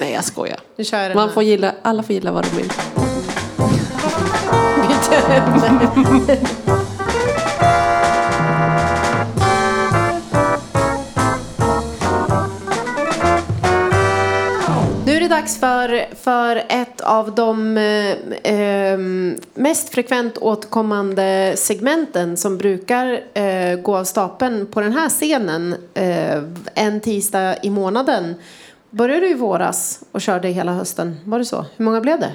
jag skojar. Nu kör jag Man får gilla, alla får gilla vad de vill. Nu är det dags för, för ett av de eh, eh, mest frekvent återkommande segmenten som brukar eh, gå av stapeln på den här scenen eh, en tisdag i månaden. Började du i våras och körde hela hösten? Var det så? Hur många blev det?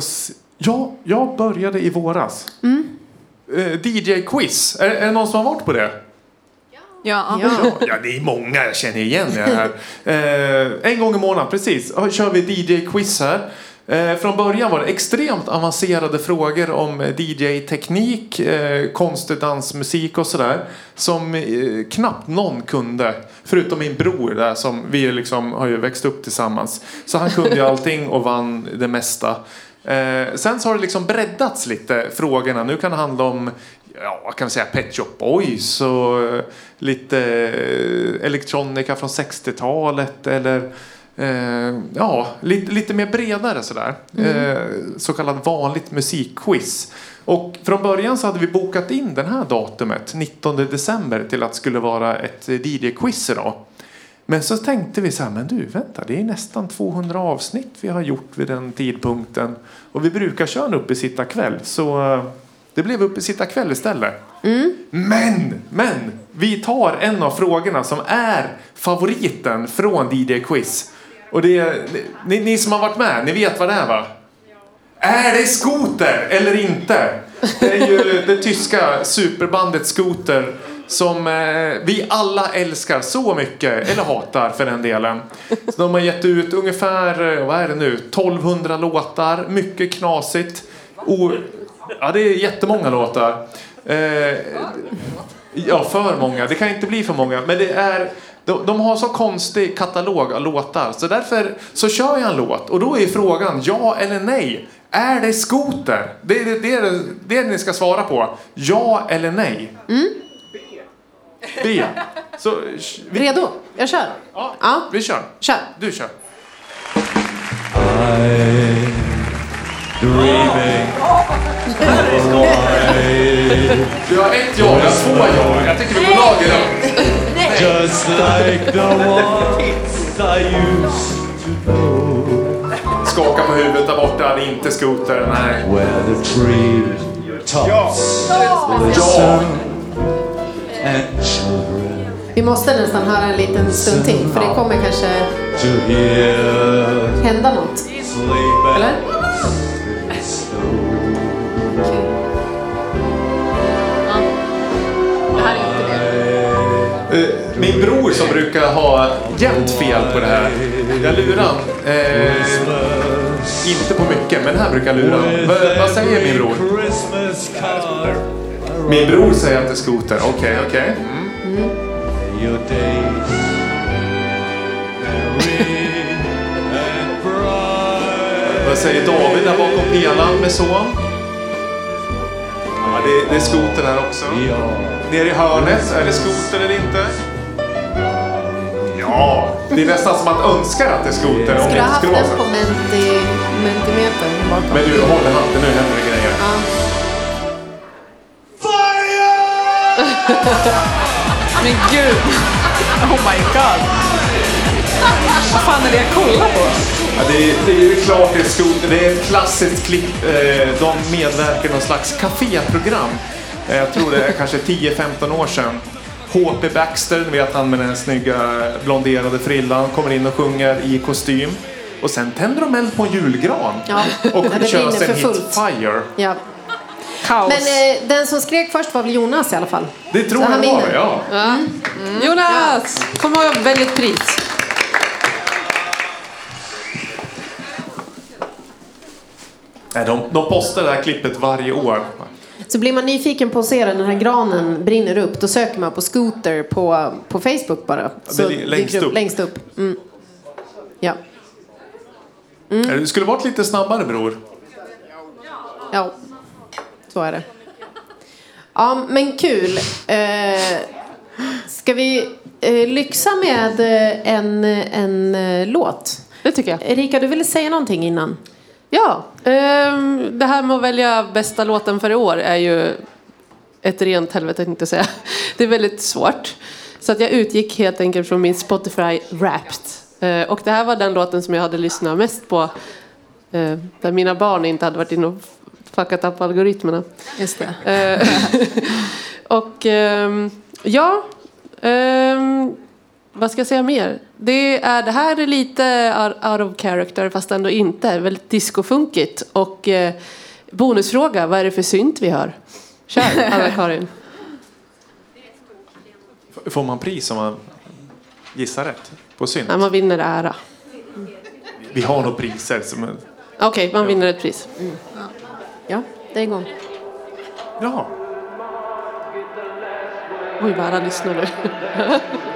se. ja, jag började i våras. Eh, DJ-quiz, är, är det någon som har varit på det? Ja. Ja. Ja, det är många jag känner igen det här. [laughs] Eh, en gång i månaden, precis, kör vi DJ-quiz här. Eh, från början var det extremt avancerade frågor om eh, DJ-teknik, eh, konstig dansmusik och sådär. Som eh, knappt någon kunde. Förutom min bror där som vi liksom har ju växt upp tillsammans. Så han kunde ju [laughs] allting och vann det mesta. Eh, sen så har det liksom breddats lite frågorna. Nu kan det handla om ja, vad kan vi säga, Pet Shop Boys och eh, lite eh, elektronika från 60-talet eller eh, ja, lite, lite mer bredare sådär. Eh, så kallat vanligt musikquiz. Och från början så hade vi bokat in den här datumet, 19 december, till att skulle vara ett DJ-quiz idag. Men så tänkte vi så här, men du vänta, det är nästan 200 avsnitt vi har gjort vid den tidpunkten. Och vi brukar köra en uppesittarkväll, så eh, det blev uppesittarkväll istället. Men, men, vi tar en av frågorna som är favoriten från DJ Quiz. Och det är, ni, ni som har varit med, ni vet vad det är va? Är det skoter eller inte? Det är ju [laughs] det tyska superbandet Skoter som eh, vi alla älskar så mycket, eller hatar för den delen. Så de har gett ut ungefär, eh, vad är det nu, 1200 låtar, mycket knasigt. O, ja, det är jättemånga låtar. Eh, ja, för många. Det kan inte bli för många. Men det är, de, de har så konstig katalog av låtar. Så därför så kör jag en låt. Och då är frågan ja eller nej. Är det skoter? Det är det, det, är det, det ni ska svara på. Ja eller nej. B. Så sh- vi, Redo? Jag kör. ja, Ja. vi kör. Kör. Du kör. Du har ett ja, jag har två ja. Jag tycker vi går lag i det. Just like the ones I used to know Skaka på huvudet där borta. Det är inte skoter. Nej. Where the tree tops listen And children Vi måste nästan höra en liten stund till för det kommer kanske to hear hända något. Eller? Min bror som brukar ha jämt fel på det här. Jag lurar han. Eh, inte på mycket, men här brukar jag lura han. Va- Vad säger min bror? Min bror säger att det är skoter. Okej, okej. Mm. Vad säger David där bakom pelaren med son? Ja, det, det är skoter här också. Nere i hörnet, är det skoter eller inte? Ja, det är nästan som man önskar att det är skoter om Skulle det ha haft skulle den på menti, mentimetern bakom. Men du, håll i hatten nu händer det grejer. Ja. Men gud! Oh my god! Vad fan är det jag kollar på? Ja, det, är, det är ju klart det är skoter. Det är ett klassiskt klipp. Eh, de medverkar i någon slags kaféprogram. Eh, Jag tror det är kanske 10-15 år sedan. HP Baxter, ni vet han med den snygga blonderade frillan, kommer in och sjunger i kostym. Och sen tänder de eld på en julgran. Ja, Och det kör sin för hit fullt. Fire. Ja. Kaos. Men eh, den som skrek först var väl Jonas i alla fall. Det tror Så jag var vinner. ja. Mm. Jonas! Kom att välja ett pris. Nej, de, de postar det här klippet varje år. Så blir man nyfiken på att se den här granen brinner upp, då söker man på Scooter på, på Facebook bara. Så det är längst upp. Längst upp. Mm. Ja. Eh, Du skulle varit lite snabbare bror. ja, så är det. Ja, men kul. Eh, ska vi eh, lyxa med eh, en, en eh, låt? Det tycker jag. Erika, du ville säga någonting innan. Ja, ehm, det här med att välja bästa låten för i år är ju ett rent helvete tänkte jag säga. [laughs] Det är väldigt svårt. Så att jag utgick helt enkelt från min Spotify Wrapped. Eh, och det här var den låten som jag hade lyssnat mest på. eh, där mina barn inte hade varit inne och fuckat upp algoritmerna. Just det. Eh, [laughs] och ehm, ja, ehm, vad ska jag säga mer? Det, är, det här är lite out- of character fast ändå inte. Väldigt discofunkigt. Och eh, bonusfråga, vad är det för synt vi hör? Kör, [laughs] Anna-Karin. Får man pris om man gissar rätt på synt? Nej, man vinner ära. Vi har nog priser. Som är... Okej, man vinner ett pris. Ja, det är igång. Ja. Oj, vad alla lyssnar nu. [laughs]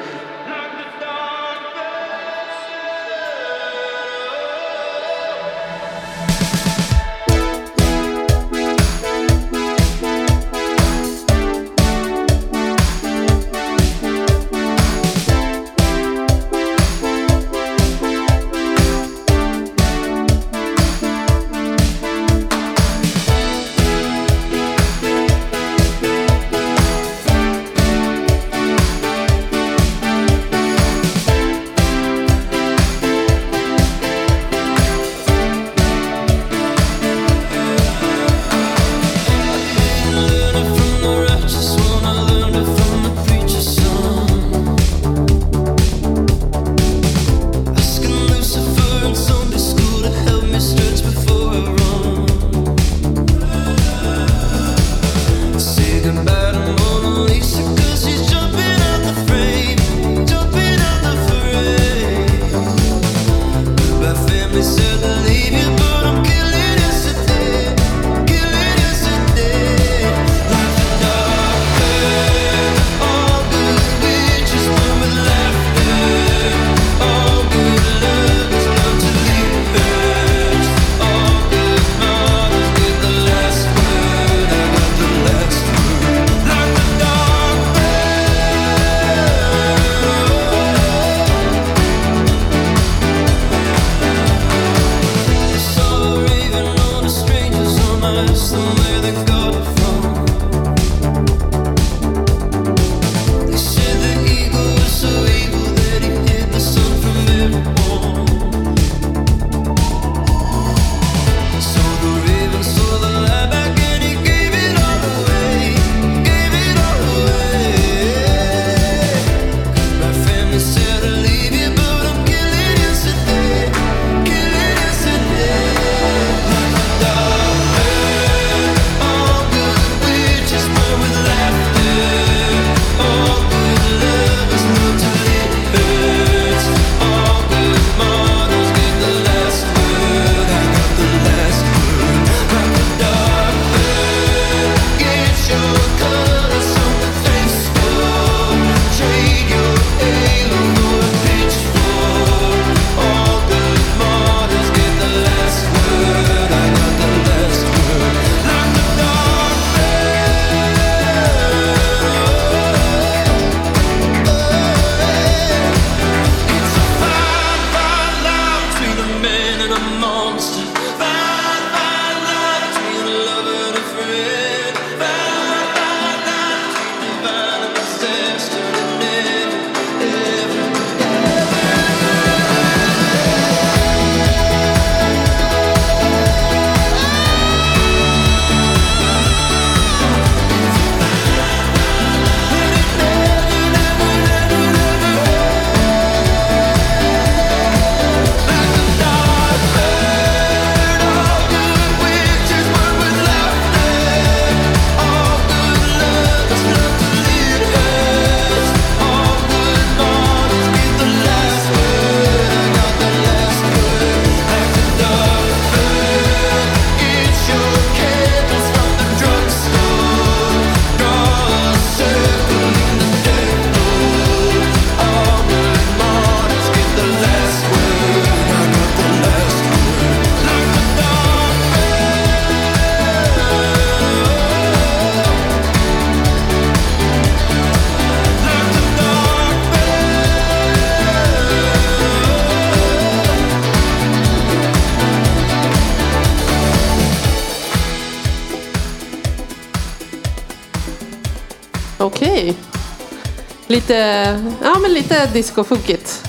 lite discofunkigt.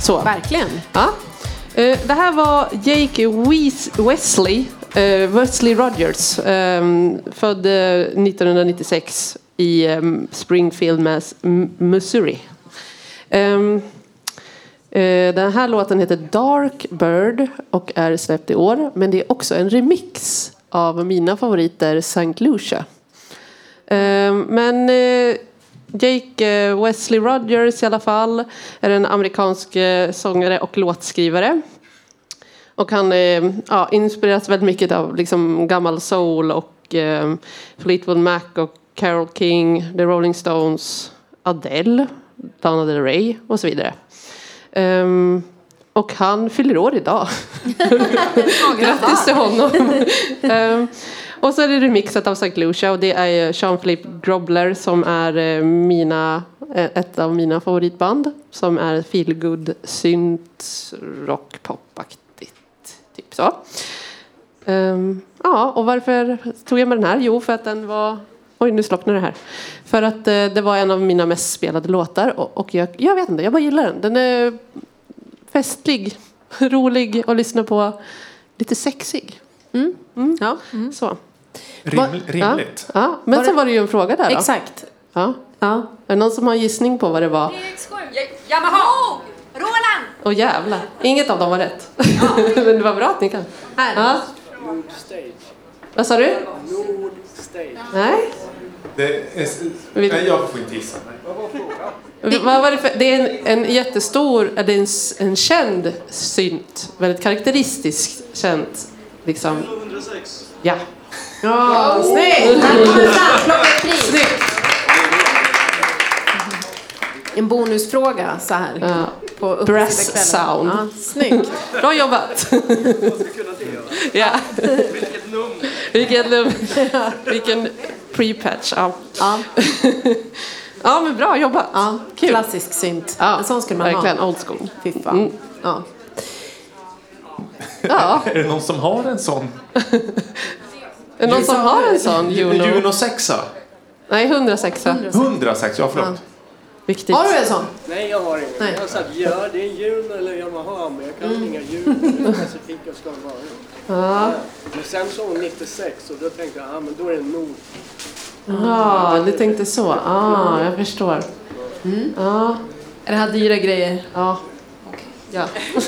Så. Verkligen. Ja. Eh, Det här var Jake Wesley, eh, Wesley Rogers, eh, född eh, 1996 i eh, Springfield, Mass, M- Missouri. Ehm, eh, Den här låten heter Dark Bird och är släppt i år. Men det är också en remix av mina favoriter St. Lucia. Ehm, Men Jake eh, Wesley Rogers i alla fall är en amerikansk eh, sångare och låtskrivare. Och han eh, ja, inspireras väldigt mycket av liksom, gammal soul och eh, Fleetwood Mac och Carole King, The Rolling Stones, Adele, Lana Del Rey och så vidare. Ehm, och han fyller år idag. [laughs] [laughs] Grattis till honom. Ehm, [laughs] och så är det remixat av St. Lucia och det är ju Jean-Philippe Grobler som är eh, mina, eh, ett av mina favoritband. Som är feelgood synt rock popaktigt. Typ så. Ehm, ja, och varför tog jag med den här? Jo, för att den var... Oj, nu slocknade det här. För att eh, det var en av mina mest spelade låtar och, och jag, jag vet inte, jag bara gillar den. Den är festlig, rolig att lyssna på. Lite sexig. Mm. Mm. Ja. Så. Rim, rimligt. Ja, ja. Men Var sen det- var det ju en fråga där då. Exakt. Ja. Ja. Är det någon som har en gissning på vad det var? Yamaha! Roland! Åh jävlar, inget av dem var rätt. [laughs] Men det var bra att ni kan. Här. Ja. Vad sa du? Nej. Det är, nej, jag får inte gissa. Vad var det för? Det är en, en jättestor, är det en, s- en känd synt. Väldigt karaktäristisk känt. Liksom. 106. Ja. Ja, snyggt! Ett pris. Snyggt. En bonusfråga så här. Ja. På Brass sound. Ja, snyggt. Bra jobbat. ja. Vilket nummer. Vilken pre-patch. Ja. Ja, ja, men bra jobbat. ja. Kul. Klassisk synt. Ja, en sån skulle man verkligen ha. old school. Fy fan. Mm. Ja. Ja, [laughs] Är det någon som har en sån? [laughs] är det någon som har en sån Juno? Juno 6 Nej, 106. 106, ja förlåt. Viktigt. Har du en sån? Nej, jag har inte. Nej. Jag har sagt ja, det är en Juno eller Yamaha, men jag kan inga Juno [laughs] specifika ska vara. Ja, Men sen så hon 96 och då tänkte jag, ja men då är det Nord. ah, du tänkte så. Ah, jag förstår. Ja, Är det här dyra grejer? ja. Ja. [laughs]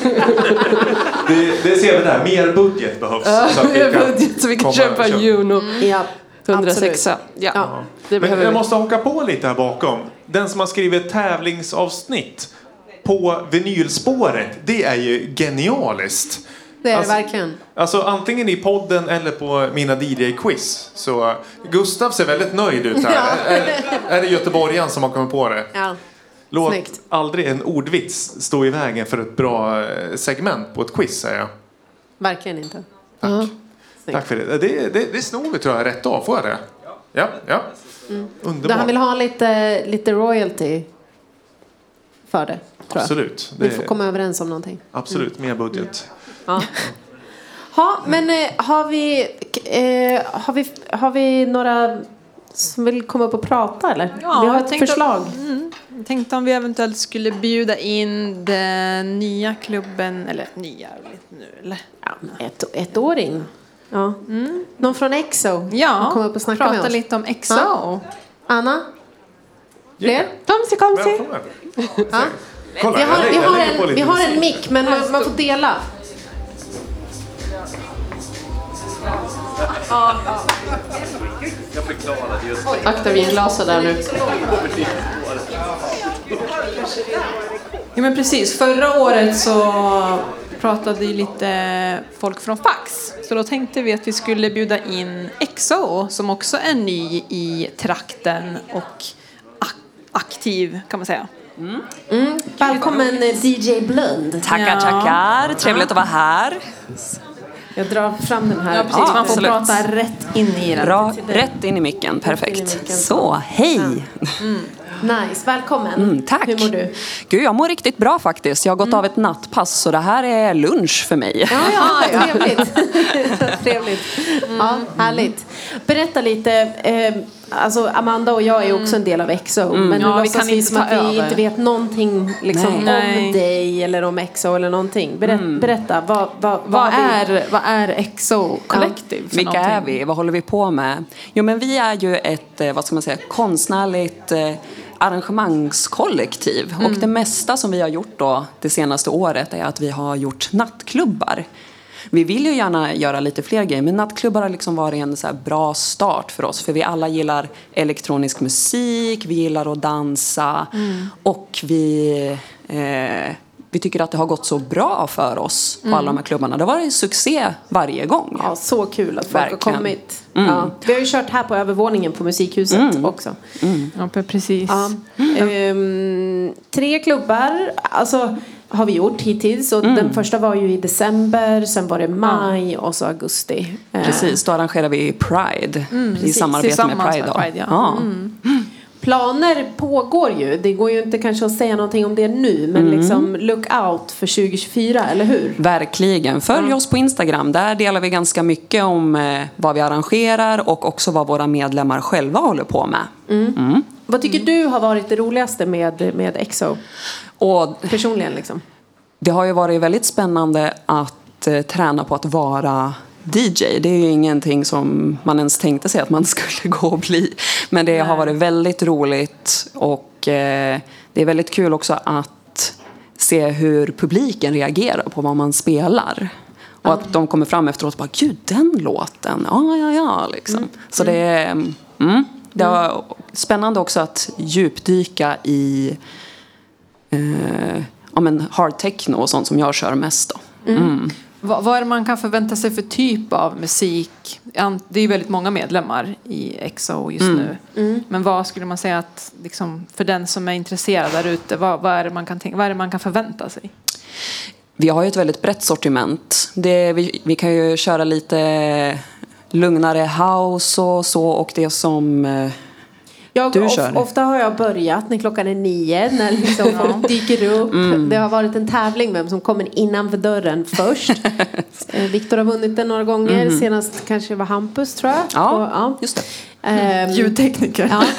Det, det ser vi där, mer budget behövs. så att vi kan budget så vi kan köpa en Juno. Ja. 106. Ja, Ja. det Men jag vi. måste haka på lite här bakom. Den som har skrivit tävlingsavsnitt på vinylspåret, det är ju genialiskt. Det är det Alltså- verkligen. Alltså antingen i podden eller på mina DJ-quiz. Så Gustav ser väldigt nöjd ut här. Ja. Är, är det göteborgaren som har kommit på det? Ja. Låt Snyggt. aldrig en ordvits stå i vägen för ett bra eh, segment på ett quiz, säger jag. Verkligen inte. Tack. Snyggt. Tack för det. Det, det, det snor vi tror jag rätt av. Får jag det? Ja, ja. Där Underbart. han vill ha lite, lite royalty för det, tror jag. Absolut. Vi Det, får komma överens om någonting. absolut, mer budget. Ja. [laughs] Ha, men eh, har vi, eh, har vi, har vi några som vill komma upp och prata eller? Ja, vi har ett förslag. Jag tänkte om vi eventuellt skulle bjuda in den nya klubben, eller nya, nu eller? Ja, ett, ettåring. Ja. Någon från Exo? Ja, Kom upp och snacka med prata oss. lite om EXO. Ja. Anna? Fler? Komsi, komsi. Ja. Kolla, Vi har, vi har, en, vi har en mick, men man, man får dela. Akta vinglaset där nu. Ja men precis, förra året så pratade ju lite folk från Fax. Så då tänkte vi att vi skulle bjuda in EXO som också är ny i trakten och ak- aktiv kan man säga. Välkommen eh, DJ Blund. Tackar, tackar. Trevligt att vara här. Jag drar fram den här. Ja, precis, Ja, man får prata rätt in i den. Bra, rätt in i micken. in i Perfekt. micken. Så, hej! Nice, välkommen. Mm, tack. Hur mår du? Gud, jag mår riktigt bra faktiskt. Jag har gått av ett nattpass så det här är lunch för mig. Ja, ja, [laughs] trevligt. trevligt. Ja, [laughs] härligt. Berätta lite. Eh, Alltså Amanda och jag är också en del av EXO. Men nu Mm. Ja, vi låtsas kan vi som att vi över. inte vet någonting liksom, om Nej. dig eller om EXO eller någonting. Berätt, Berätta, vad, vad, Vad vi- är, vad är EXO Collective för Vilka är någonting? vi? Vad håller vi på med? Jo, men vi är ju ett, eh, vad ska man säga, konstnärligt eh, arrangemangskollektiv. Och det mesta som vi har gjort då det senaste året är att vi har gjort nattklubbar. Vi vill ju gärna göra lite fler grejer, men nattklubbar har liksom varit en så här bra start för oss. För vi alla gillar elektronisk musik, vi gillar att dansa och vi, eh, vi tycker att det har gått så bra för oss på alla de här klubbarna. Det har varit succé varje gång. Ja, så kul att folk har Verkligen. kommit. Ja. Vi har ju kört här på övervåningen på Musikhuset också. Ja, precis. Ja. Ehm, tre klubbar alltså, har vi gjort hittills. Och Den första var ju i december, sen var det maj och så augusti. Eh, Precis, då arrangerar vi Pride i precis. samarbete med Pride. med. Pride, ja. Planer pågår ju. Det går ju inte kanske att säga någonting om det nu. Men liksom look out för 2024, eller hur? Verkligen. Följ oss på Instagram. Där delar vi ganska mycket om eh, vad vi arrangerar och också vad våra medlemmar själva håller på med. Vad tycker du har varit det roligaste med, med EXO? Och Personligen liksom. det har ju varit väldigt spännande att eh, träna på att vara DJ. Det är ju ingenting som man ens tänkte sig att man [laughs] skulle gå och bli. Men det har varit väldigt roligt och eh, det är väldigt kul också att se hur publiken reagerar på vad man spelar. Och att de kommer fram efteråt och bara “Gud, den låten! Ja, ja, ja!” liksom. Så det är mm, det var spännande också att djupdyka i ja, men hard techno och sånt som jag kör mest. Då. Vad, vad är det man kan förvänta sig för typ av musik? Det är ju väldigt många medlemmar i EXO just nu. Men vad skulle man säga att, liksom, för den som är intresserad där ute, vad, vad, är det man kan tänka, vad är det man kan förvänta sig? Vi har ju ett väldigt brett sortiment. Det, vi, vi kan ju köra lite lugnare house och så och det som... Jag, Du of, kör. Ofta har jag börjat när klockan är nio, när liksom folk dyker upp. Det har varit en tävling vem som kommer innanför dörren först. [laughs] Eh, Viktor har vunnit den några gånger, senast kanske det var Hampus tror jag. Ja, Och, ja. just det. Ehm, Ljudtekniker. Ja. [laughs]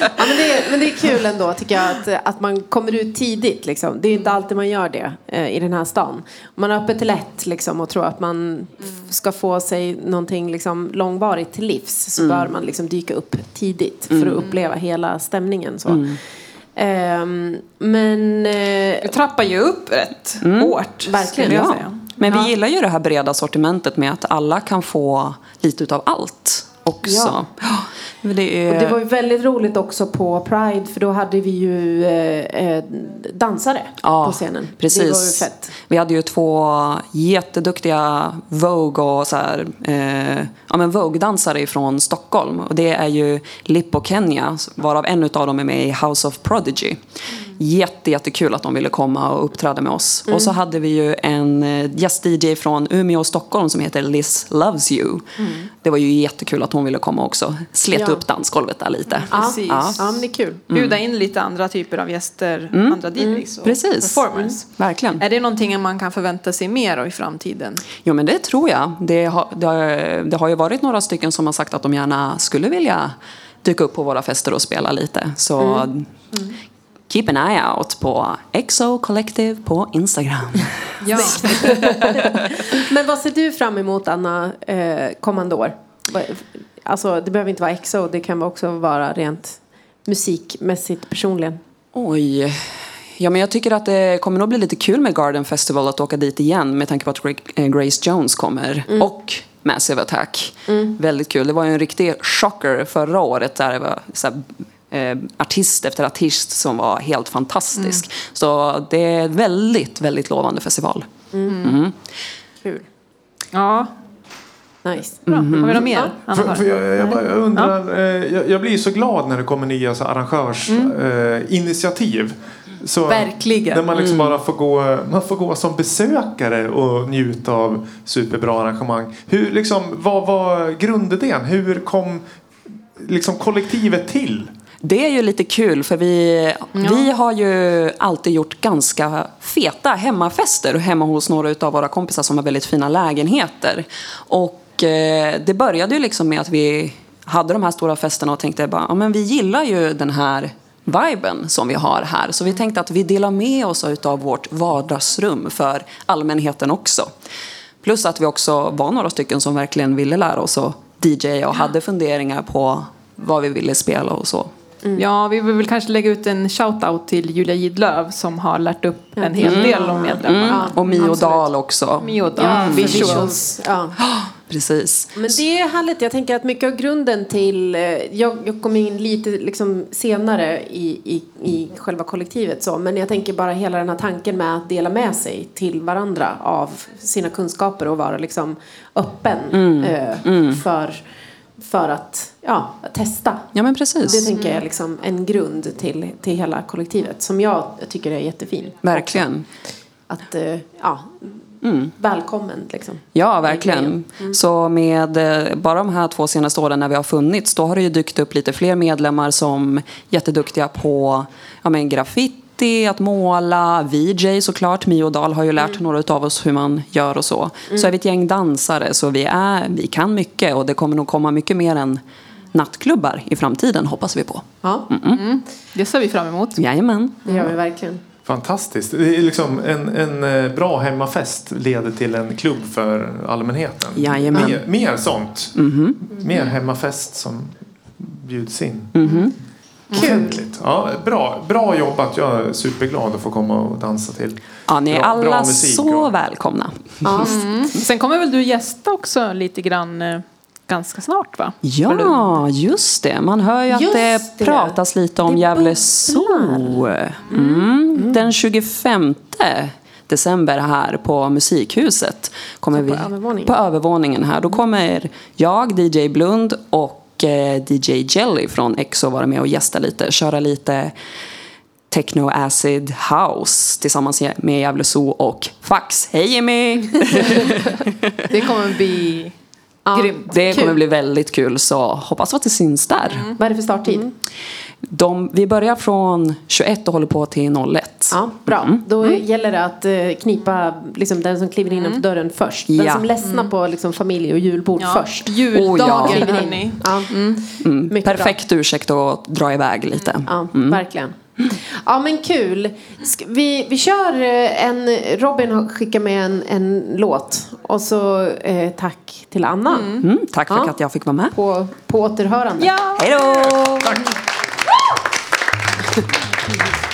ja, men, det är, men det är kul ändå tycker jag att, att man kommer ut tidigt. Liksom. Det är inte alltid man gör det eh, i den här stan. Man är öppet till lätt liksom, och tror att man f- ska få sig någonting liksom, långvarigt till livs så bör man liksom, dyka upp tidigt för att uppleva hela stämningen. Så. Ehm, men eh, Vi trappar ju upp rätt hårt. Verkligen, jag Ja. säga. Men vi Ja. gillar ju det här breda sortimentet med att alla kan få lite utav allt också. Ja. Det är... Det var ju väldigt roligt också på Pride för då hade vi ju eh, eh, dansare på scenen. Precis. Vi hade ju två jätteduktiga Vogue och så här, eh, ja, men Vogue-dansare från Stockholm. Och det är ju och Kenya, varav en av dem är med i House of Prodigy. Jätte, jättekul att de ville komma och uppträda med oss. Och så hade vi ju en eh, gäst-DJ från Umeå och Stockholm som heter Liz Loves You. Det var ju jättekul att hon ville komma också. Slet Ja. upp dansgolvet där lite. Precis. Ja. Ja, men det är kul. Bjuda in lite andra typer av gäster, andra DJs och Precis. performers. Verkligen. Är det någonting man kan förvänta sig mer av i framtiden? Jo, men det tror jag. Det har, det, har, det har ju varit några stycken som har sagt att de gärna skulle vilja dyka upp på våra fester och spela lite. Så keep an eye out på EXO Collective på Instagram. Ja. [laughs] [laughs] Men vad ser du fram emot Anna eh, kommande år? Alltså det behöver inte vara EXO, det kan också vara rent musikmässigt personligen. Oj. Ja, men jag tycker att det kommer nog bli lite kul med Garden Festival att åka dit igen med tanke på att eh, Grace Jones kommer. Och Massive Attack. Väldigt kul. Det var ju en riktig chocker förra året där det var så här, eh, artist efter artist som var helt fantastisk. Så det är en väldigt, väldigt lovande festival. Kul. ja. Nice. Bra. Har vi något mer? Anna För, för jag, jag, bara, jag undrar, eh, jag, jag blir så glad när det kommer nya så arrangörsinitiativ. Eh, initiativ. så Verkligen. Där man liksom bara får gå, man får gå som besökare och njuta av superbra arrangemang. Hur, liksom, vad var grundidén? Hur kom liksom, kollektivet till? Det är ju lite kul för vi, vi har ju alltid gjort ganska feta hemmafester hemma hos några av våra kompisar som har väldigt fina lägenheter. Och eh, det började ju liksom med att vi hade de här stora festerna och tänkte bara, ja men vi gillar ju den här viben som vi har här. Så vi tänkte att vi delar med oss av vårt vardagsrum för allmänheten också. Plus att vi också var några stycken som verkligen ville lära oss att DJa och hade funderingar på vad vi ville spela och så. Ja, vi vill väl kanske lägga ut en shout-out till Julia Gidlöv som har lärt upp en hel del om medlemmar. Mm. Och Mio absolut. Dahl också. Mio Dahl, Ja, visuals. visuals. Ja. [gasps] Precis. Men det är härligt. Jag tänker att mycket av grunden till... eh, Jag, jag kom in lite liksom senare i, i, i själva kollektivet. Så, men jag tänker bara hela den här tanken med att dela med sig till varandra av sina kunskaper och vara liksom öppen eh, För, för att ja, testa. Ja men precis. Det tänker jag är liksom en grund till, till hela kollektivet som jag tycker är jättefin. Verkligen. Att, eh, ja, välkommen liksom. Ja, verkligen. Så med eh, bara de här två senaste åren när vi har funnits, då har det ju dykt upp lite fler medlemmar som är jätteduktiga på ja, men graffiti, att måla, VJ såklart. Mio Dahl har ju lärt några av oss hur man gör och så. Så är vi ett gäng dansare, så vi, är, vi kan mycket och det kommer nog komma mycket mer än nattklubbar i framtiden, hoppas vi på. Ja, Det ser vi fram emot. Jajamän. det gör vi verkligen. Fantastiskt. Det är liksom en, en eh, bra hemmafest leder till en klubb för allmänheten. Jajamän. Mer, mer sånt. Mer hemmafest som bjuds in. Offentligt. Ja, bra, bra jobbat. Jag är superglad att få komma och dansa till Ja, ni är bra, alla bra musik. så och- välkomna. Ja. Sen kommer väl du gästa också lite grann eh, ganska snart va? Ja, just det. Man hör ju att Just det, det. pratas lite om Gävle. Zoo. Mm. Den 25 december här på Musikhuset. Kommer på vi, övervåningen? På övervåningen här. Då kommer jag, DJ Blund och DJ Jelly från EXO vara med och gästa lite. Köra lite Techno Acid House tillsammans med Gävle Zoo och Fax. Hej Jimmy! [laughs] Det kommer bli grymt. Det kommer Kul. bli väldigt kul så hoppas att det syns där. Vad är det för starttid? De, vi börjar från 21 och håller på till 01. Ja, bra. Då gäller det att eh, knipa liksom, den som kliver innanför dörren först. Den Ja. som ledsnar på liksom, familj och julbord Ja, först. Juldagen Oh, ja. In. Ja. Mm, Mycket perfekt ursäkt att dra iväg lite. Ja, verkligen. Ja, men kul. Vi, vi kör eh, en... Robin har skickat med en, en låt. Och så eh, tack till Anna. Mm, tack för Ja. att jag fick vara med. På, på återhörande. Ja! Hej då! Gracias.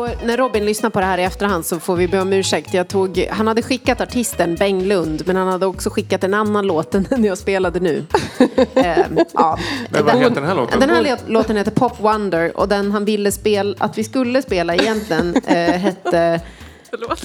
När Robin lyssnar på det här i efterhand så får vi be om ursäkt. Jag tog, han hade skickat artisten Beng Lund men han hade också skickat en annan låt än den jag spelade nu. [laughs] Ehm, ja. Men vad heter den här låten? Den här låt- låten heter Pop Wonder och den han ville spela, att vi skulle spela egentligen eh, hette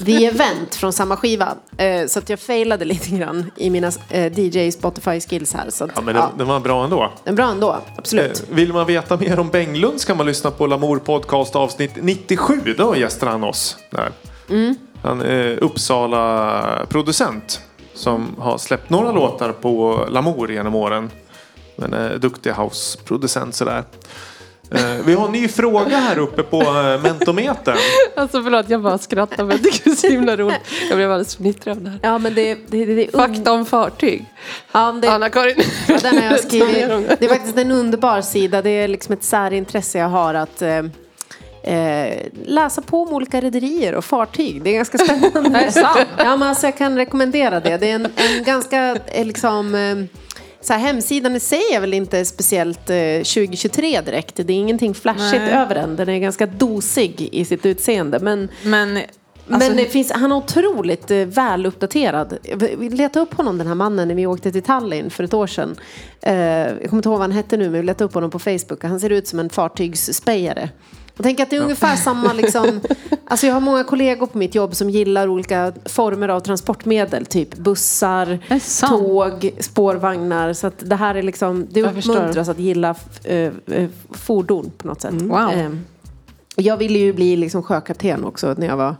The Event från samma skiva. Eh, så att jag failade lite grann i mina eh, DJ Spotify skills här. Så att, Ja, men den, ja, den var bra ändå. den är bra ändå, absolut. Eh, Vill man veta mer om Benglund ska man lyssna på Lamour Podcast avsnitt 97. Då gästar han oss där. Mm. Han är Uppsala producent som har släppt några låtar på Lamour genom åren. Men är duktig houseproducent sådär. Eh, Vi har en ny fråga här uppe på eh, mentometern. Alltså förlåt, jag bara skrattar men det är så himla roligt. Jag blev alldeles fnitrig av det här. Ja, men det, det, det, det är Fakta om fartyg. Ja, det, Anna-Karin. Ja, den har jag skrivit. Det är faktiskt en underbar sida. Det är liksom ett särintresse jag har att eh, eh, läsa på om olika rederier och fartyg. Det är ganska spännande. [laughs] Det är sant. Ja, men alltså, jag kan rekommendera det. Det är en, en ganska eh, liksom eh, så här, hemsidan i sig är väl inte speciellt eh, 2023 direkt. Det är ingenting flashigt Nej. över den. Den är ganska dosig i sitt utseende. Men Men, men alltså, det finns, han är otroligt eh, väluppdaterad. Vi letade upp honom, den här mannen, när vi åkte till Tallinn för ett år sedan. Eh, jag kommer inte ihåg vad han hette nu, men vi letade upp honom på Facebook. Han ser ut som en fartygsspejare. Jag tänker att det är ungefär samma liksom, [laughs] alltså jag har många kollegor på mitt jobb som gillar olika former av transportmedel, typ bussar, tåg, spårvagnar. Så att det här är liksom, det uppmuntras att gilla eh, eh, fordon på något sätt. Wow. Eh, jag ville ju bli liksom sjökapten också när jag var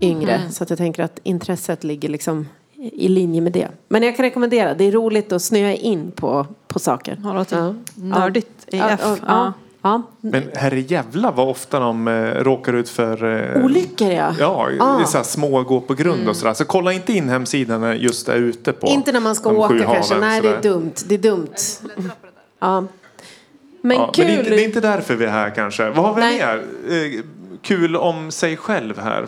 yngre. Mm. Så att jag tänker att intresset ligger liksom i linje med det. Men jag kan rekommendera, det är roligt att snöa in på, på saker. det låter Ja. nördigt Ja, AF. ja, Ja. Ja. Men herrejävlar vad ofta de eh, råkar ut för eh, Olyckor ja. Ja, Ah. så här små gå på grund och sådär. Så kolla inte in hemsidan när just är ute på Inte när man ska åka kanske. haven, Nej, det är dumt. Det är dumt. Ja. Men Ja, kul. men det är, inte, det är inte därför vi är här kanske. Vad har vi Nej. mer? Eh, kul om sig själv här.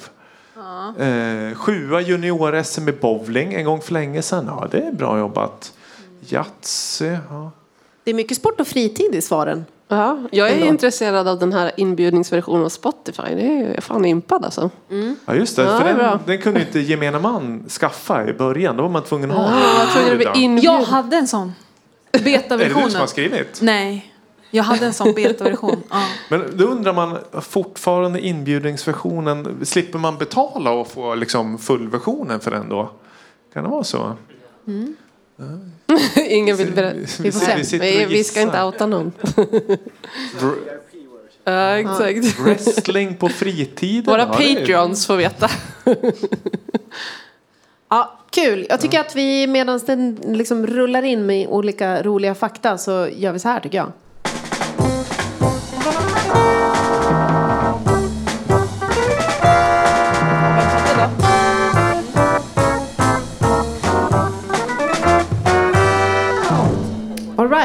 Eh, sjua junior-SM i bowling en gång för länge sedan. Ja, det är bra jobbat. Yatzy. Ja. Det är mycket sport och fritid i svaren. Ja, jag är Ändå. intresserad av den här inbjudningsversionen av Spotify. Det är jag fan impad alltså. ja, just det. Ja, för det den, den kunde inte gemene man skaffa i början. Då var man tvungen att ha Ja, jag. Jag hade en sån. Är det du som Betaversionen. har skrivit? Nej, jag hade en sån betaversion. Ja. Men då undrar man fortfarande inbjudningsversionen. Slipper man betala och få liksom fullversionen för den då? Kan det vara så? Ingen vill berätta. Vi Vi se. Vi, och vi ska inte outa någon. Ja, exakt. Wrestling på fritiden? Våra patreons får veta. Ja, kul. Jag tycker att vi medan den liksom rullar in med olika roliga fakta så gör vi så här tycker jag.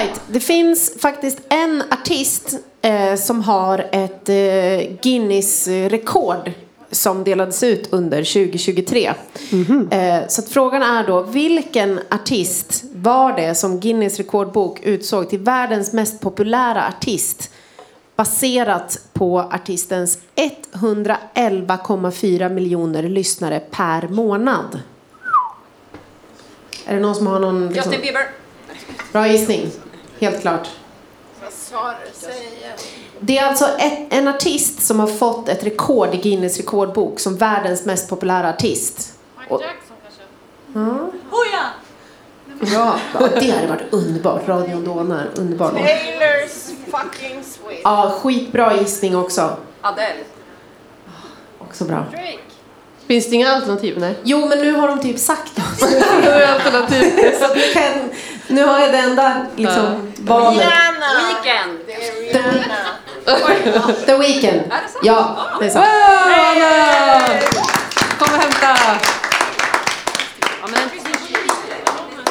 Right. Det finns faktiskt en artist eh, som har ett eh, Guinness-rekord som delades ut under 2023. Eh, så att frågan är då, vilken artist var det som Guinness rekordbok utsåg till världens mest populära artist baserat på artistens 111,4 miljoner lyssnare per månad? Är det någon som har någon... Liksom... Justin Bieber. Bra gissning. Helt klart. Det är alltså ett, en artist som har fått ett rekord i Guinness rekordbok som världens mest populära artist. Michael Jackson kanske? Oh ja! Ja, det hade varit underbart. Radion dånar. Underbart. Taylors fucking Swift. Ja, skitbra gissning också. Adele. Också bra. Drake. Finns det inga alternativ? Nej. Jo, men nu har de typ sagt det. [laughs] Alternativ. [laughs] Så kan, nu har jag det enda liksom, valet. Weekend. Det är Rihanna. The Weeknd. Ja, det är sant. Kom och hämta!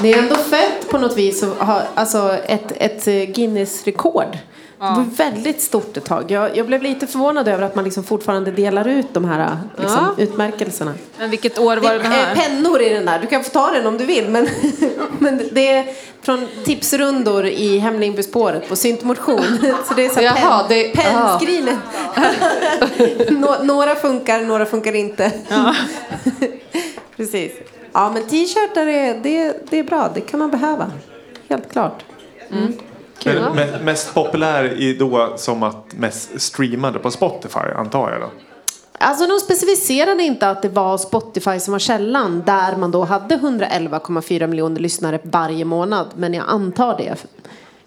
Det är ändå fett på något vis att ha alltså, ett, ett eh, Guinness-rekord. Det var väldigt stort ett tag. Jag, jag blev lite förvånad över att man liksom fortfarande delar ut de här liksom, utmärkelserna. Men vilket år var det det är här? pennor i den där. Du kan få ta den om du vill. Men, [laughs] men det är från tipsrundor i Hemlingbyspåret på syntmotion. [laughs] Så det är så Jaha, pen, det- pennskrinet. [laughs] Nå, några funkar, några funkar inte. Precis. Ja, men t-shirtar är, det, det är bra. Det kan man behöva. Helt klart. Men, me- mest populär i då som att mest streamade på Spotify antar jag då. Alltså de specificerade inte att det var Spotify som var källan där man då hade 111,4 miljoner lyssnare varje månad. Men jag antar det.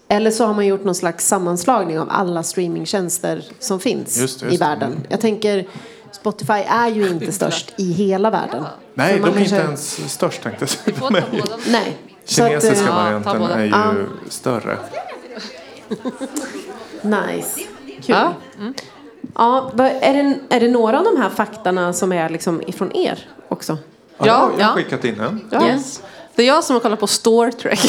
Eller så har man gjort någon slags sammanslagning av alla streamingtjänster som finns Just det, i just det. världen. Jag tänker Spotify är ju inte [laughs] störst i hela världen. Nej, de är inte kanske- ens störst tänkte jag säga. [laughs] Nej. Kinesiska eh, varianten båda. är ju Ja. större. Nice. Kul. Ja. vad- är, det, är det några av de här faktarna som är liksom ifrån er också? Ja, jag har ja. skickat in en. Ja. Yes. Det är jag som har kollat på Star Trek.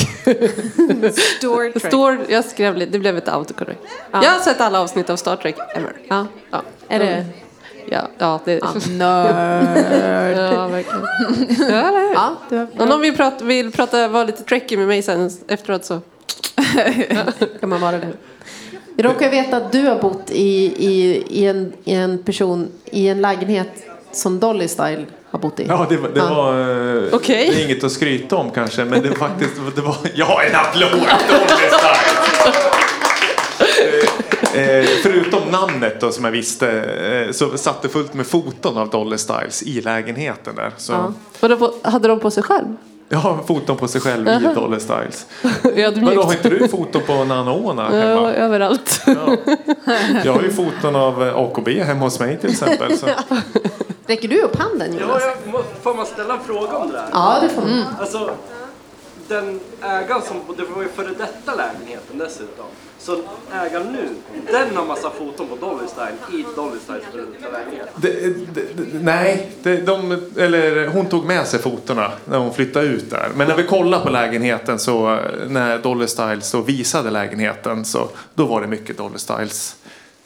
Star [laughs] Trek. Stor, jag skrev lite, det blev ett autocorrect. Jag har sett alla avsnitt av Star Trek ever. Ja. Ja, Är det? ja, ja, det, [laughs] Nörd. ja verkligen. Ja, eller hur? Ja, du har, Om någon vill prata, vill prata, vara lite trekkie med mig sen efteråt så. [laughs] kan man vara det. Jag råkar veta att du har bott i, i, i, en, i en person i en lägenhet som Dolly Style har bott i. Ja, det var, det Ja. var eh, Okej. det är inget att skryta om kanske, men det var faktiskt, det var, ja en applåd! Dolly Style! Eh, eh, förutom namnet då som jag visste eh, så satt det fullt med foton av Dolly Styles i lägenheten där. Så, Ja. Hade de på sig själv? Jag har foton på sig själv i [laughs] Dolly Styles. Men då har inte du foton på Nana Ona Ja, hemma? överallt. Ja. Jag har ju foton av eh, AKB hemma hos mig till exempel. Så. [laughs] Räcker du upp handen Ja, Jonas? jag, må- får man ställa en fråga om det där? Ja, det får man. Alltså, den ägaren som, och det var ju före detta lägenheten dessutom. Så ägaren nu, den har massa foton på Dolly Style i Dolly Styles före detta lägenhet. Det, det, det, nej, det, de, eller hon tog med sig fotona när hon flyttade ut där. Men när vi kollade på lägenheten så när Dolly Styles då visade lägenheten så då var det mycket Dolly Styles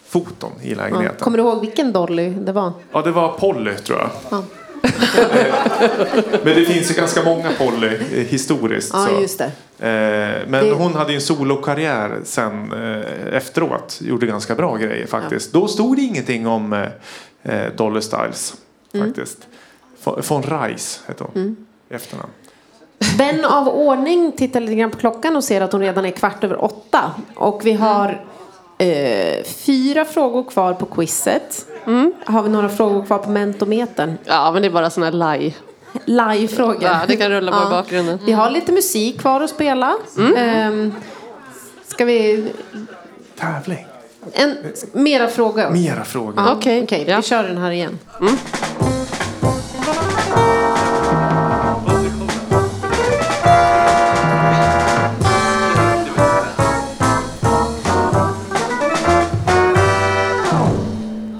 foton i Ja. lägenheten. Kommer du ihåg vilken Dolly det var? Ja, det var Polly tror jag. Ja. [laughs] Men det finns ju ganska många Polly eh, historiskt. Ja, så. just det. Eh, Men Det- hon hade ju en solokarriär sen eh, efteråt. Gjorde ganska bra grejer faktiskt. Då stod det ingenting om eh, eh, Dolly Styles. Mm. Faktiskt. Von- Von Reis hette hon. i Efternamn. Vän av ordning tittar lite grann på klockan och ser att hon redan är kvart över åtta. Och vi har eh, fyra frågor kvar på quizet. Har vi några frågor kvar på mentometern? Ja, men det är bara såna här laj. Live-frågor. Ja, det kan rulla på Ja. bakgrunden. Vi har lite musik kvar att spela. Ehm, ska vi... Tävling. En, mera frågor? Mera frågor. Ja, Okej, Okej, ja. vi kör den här igen.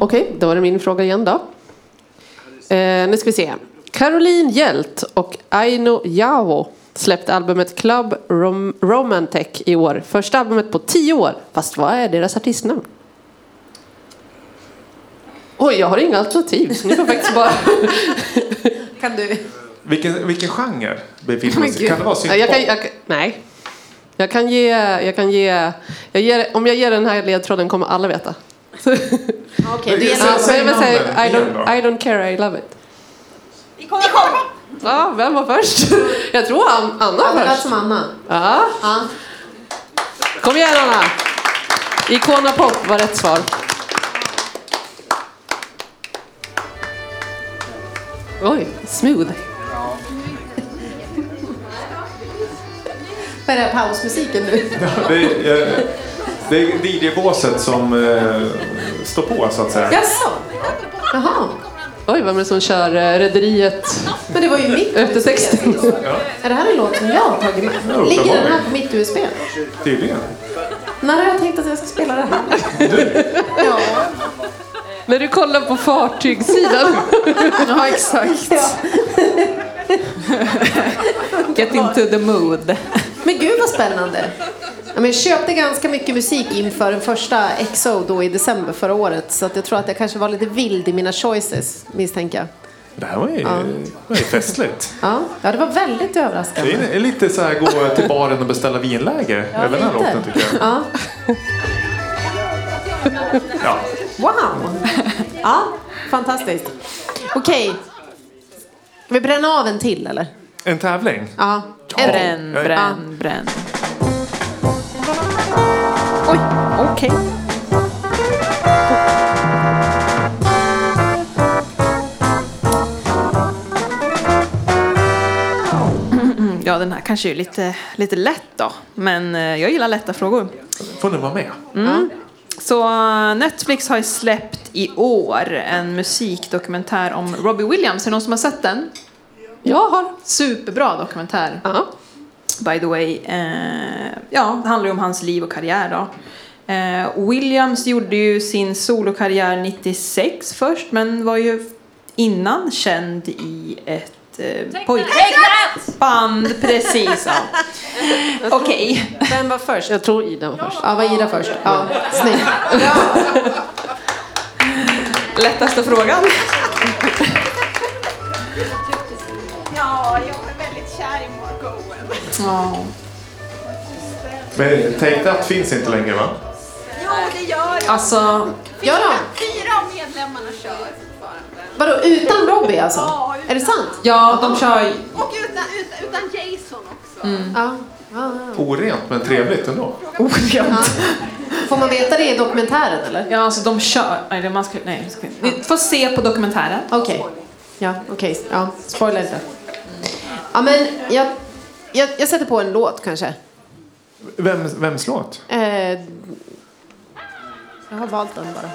Okej, då är det min fråga igen då. Eh, nu ska vi se. Caroline Hjält och Aino Jao släppte albumet Club Rom- Romantech i år. Första albumet på tio år. Fast vad är deras artistnamn? Oj, jag har inga alternativ. Så ni får faktiskt bara... [laughs] Kan du? Vilken, vilken genre befinner Men sig? Kan det vara Ja, jag kan, syntpop? jag, nej. Jag kan ge... Jag kan ge jag ger, om jag ger den här ledtråden kommer alla veta. Okej, Men det jag gäller Ja, säger- säg men jag säger, namnen I, don't. I don't care, I love it. Vi kommer Ja, vem var först? [laughs] Jag tror An- Anna Ja, lät först. som Anna. Ja. Ja. Kom igen Anna! Icona Pop var rätt svar. Oj, smooth. Vad är det här pausmusiken nu? [laughs] Det är, DJ-båset som eh, står på så att säga. Jaså? Jaha. Oj, vem är det som kör eh, Rederiet Men det var ju mitt [laughs] efter texten? Är det här en låt som jag har tagit med? Ja, Ligger den här uppenbarligen. på mitt USB? Tydligen. När har jag tänkt att jag ska spela det här? [laughs] Ja. När du kollar på fartygssidan. [laughs] Ja, exakt. Get into the mood. Men gud vad spännande. Ja, men jag köpte ganska mycket musik inför den första EXO då i december förra året. Så att jag tror att jag kanske var lite vild i mina choices, misstänker jag. Det här var ju, det var ju festligt. Ja, ja det var väldigt överraskande. Det är lite så här gå till baren och beställa vinläge över den här lite. låten tycker jag. Ja. Ja. Wow! Ja, fantastiskt. Okej. Ska vi bränna av en till eller? En tävling? Ja. En till. Bränn, Ja. bränn, bränn. Oj, okej. Ja, den här kanske är lite, lite lätt då. Men eh, jag gillar lätta frågor. Får ni vara med? Så eh, Netflix har ju släppt i år en musikdokumentär om Robbie Williams. Är det någon som har sett den? Jag har. Superbra dokumentär. Ja. By the way. Eh, ja, det handlar ju om hans liv och karriär då. Eh, Williams gjorde ju sin solokarriär 96 först, men var ju innan känd i ett eh, pojkband. [laughs] Precis, ja. Okej. Vem var först? Jag tror Ida var först. Ja, var Ida först? Ja, snyggt. [laughs] Lättaste frågan. Ja. Men Take That finns inte längre va? Jo, det gör jag. Alltså, Gör de? Fyra av medlemmarna kör fortfarande. Vadå, utan Robbie alltså? Ja, utan- Är det sant? ja, de kör. Och utan, utan, utan Jason också. Ja. Ja, ja. Orent men trevligt ändå. Får man veta det i dokumentären eller? Ja, alltså de kör... Nej, det- man ska, nej, man ska, ni får se på dokumentären. Okej. Ja, okej. Ja, spoila inte. Ja, men jag, jag, jag sätter på en låt kanske. Vem, vems låt? Eh, jag har valt den bara.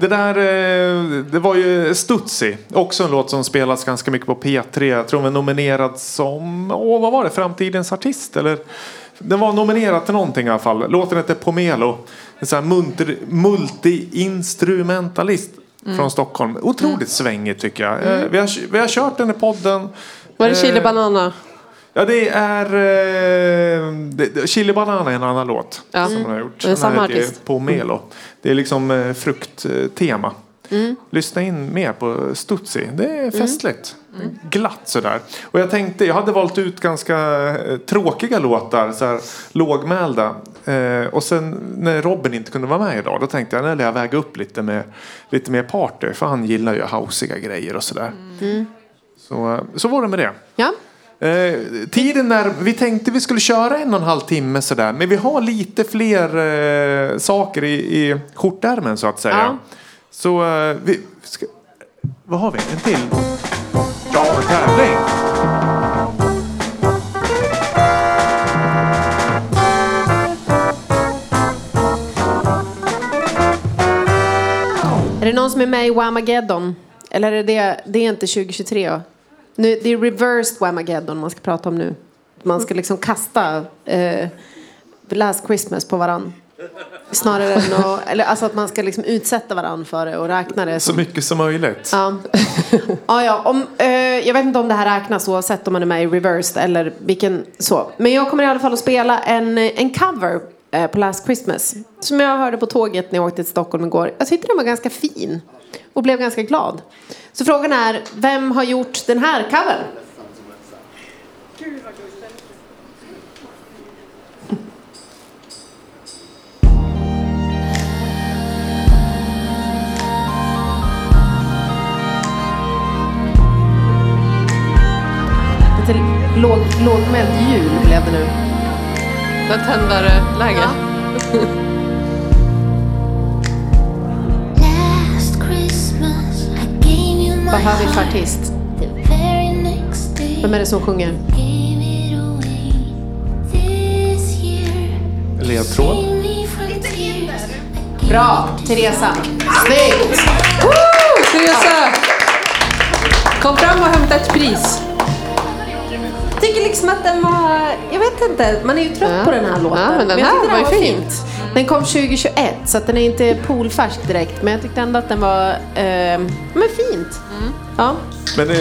Det, där eh, det var ju Stutzi. Också en låt som spelas ganska mycket på P3. Jag tror den var nominerad som, åh vad var det, Framtidens artist eller? Den var nominerad till någonting i alla fall. Låten heter Pomelo. En sån multi-instrumentalist från Stockholm. Otroligt svängig tycker jag. Eh, Vi, har, vi har kört den i podden. Var det Eh, chili banana? Ja, det är... Eh, det, Chili Banana är en annan låt Ja. som hon har gjort. Det är samma här heter ju artist. Pomelo. Det är liksom eh, frukttema. Lyssna in mer på Stutzi. Det är festligt. Glatt sådär. Och jag tänkte, jag hade valt ut ganska eh, tråkiga låtar, så här, lågmälda. Eh, och sen när Robin inte kunde vara med idag, då tänkte jag, vill jag väga upp lite med lite mer party. För han gillar ju housiga grejer och sådär. Så, eh, så var det med det. Ja. Eh, tiden när vi tänkte vi skulle köra en och en halv timme sådär. Men vi har lite fler eh, saker i, i skjortärmen så att säga. Ja. Så eh, vi ska, vad har vi? En till? Ja, tävling. Är det någon som är med i Whamageddon? Eller är det, det är inte 2023? Nu, det är reversed Whamageddon man ska prata om nu. Man ska liksom kasta eh, Last Christmas på varann. Snarare än att, [laughs] eller alltså att man ska liksom utsätta varann för det och räkna det Så mycket som möjligt. Ja. ja, ja om, eh, jag vet inte om det här räknas oavsett om man är med i reversed eller vilken så. Men jag kommer i alla fall att spela en, en cover Eh, på Last Christmas. Som jag hörde på tåget när jag åkte till Stockholm igår. Jag tyckte den var ganska fin. Och blev ganska glad. Så frågan är, vem har gjort den här covern? Lite låg, lågmäld jul blev det nu. Den tändare-läge. Last Christmas I gave you my Vad hör vi för artist? Vem är det som sjunger? Ledtråd. Bra, Teresa. Snyggt! Woo! Teresa! Kom fram och hämta ett pris. Jag tycker liksom att den var, jag vet inte, man är ju trött Ja. på den här låten. Ja, men den jag här var ju fin. Den kom 2021 så att den är inte poolfärsk direkt. Men jag tyckte ändå att den var, eh, men fint. Mm. Ja. Men eh,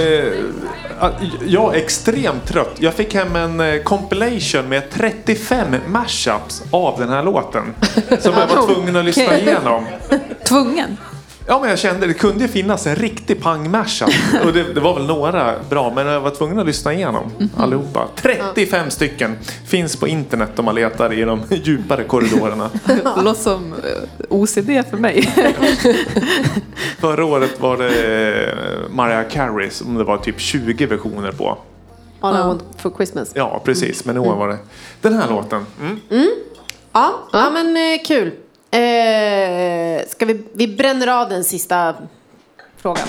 jag är extremt trött. Jag fick hem en eh, compilation med 35 mashups av den här låten. Som jag var tvungen att lyssna igenom. [laughs] Tvungen. Ja men jag kände det kunde ju finnas en riktig pang. [laughs] Och det, det var väl några bra men jag var tvungen att lyssna igenom allihopa. 35 stycken. Finns på internet om man letar i de [laughs] djupare korridorerna. [laughs] Det låter som eh, OCD för mig. Förra året var det eh, Mariah Carey som det var typ 20 versioner på. All I want for Christmas. Ja precis, men i år var det den här låten. Mm. Ja, ja men eh, kul. Eh, ska vi, vi bränner av den sista frågan.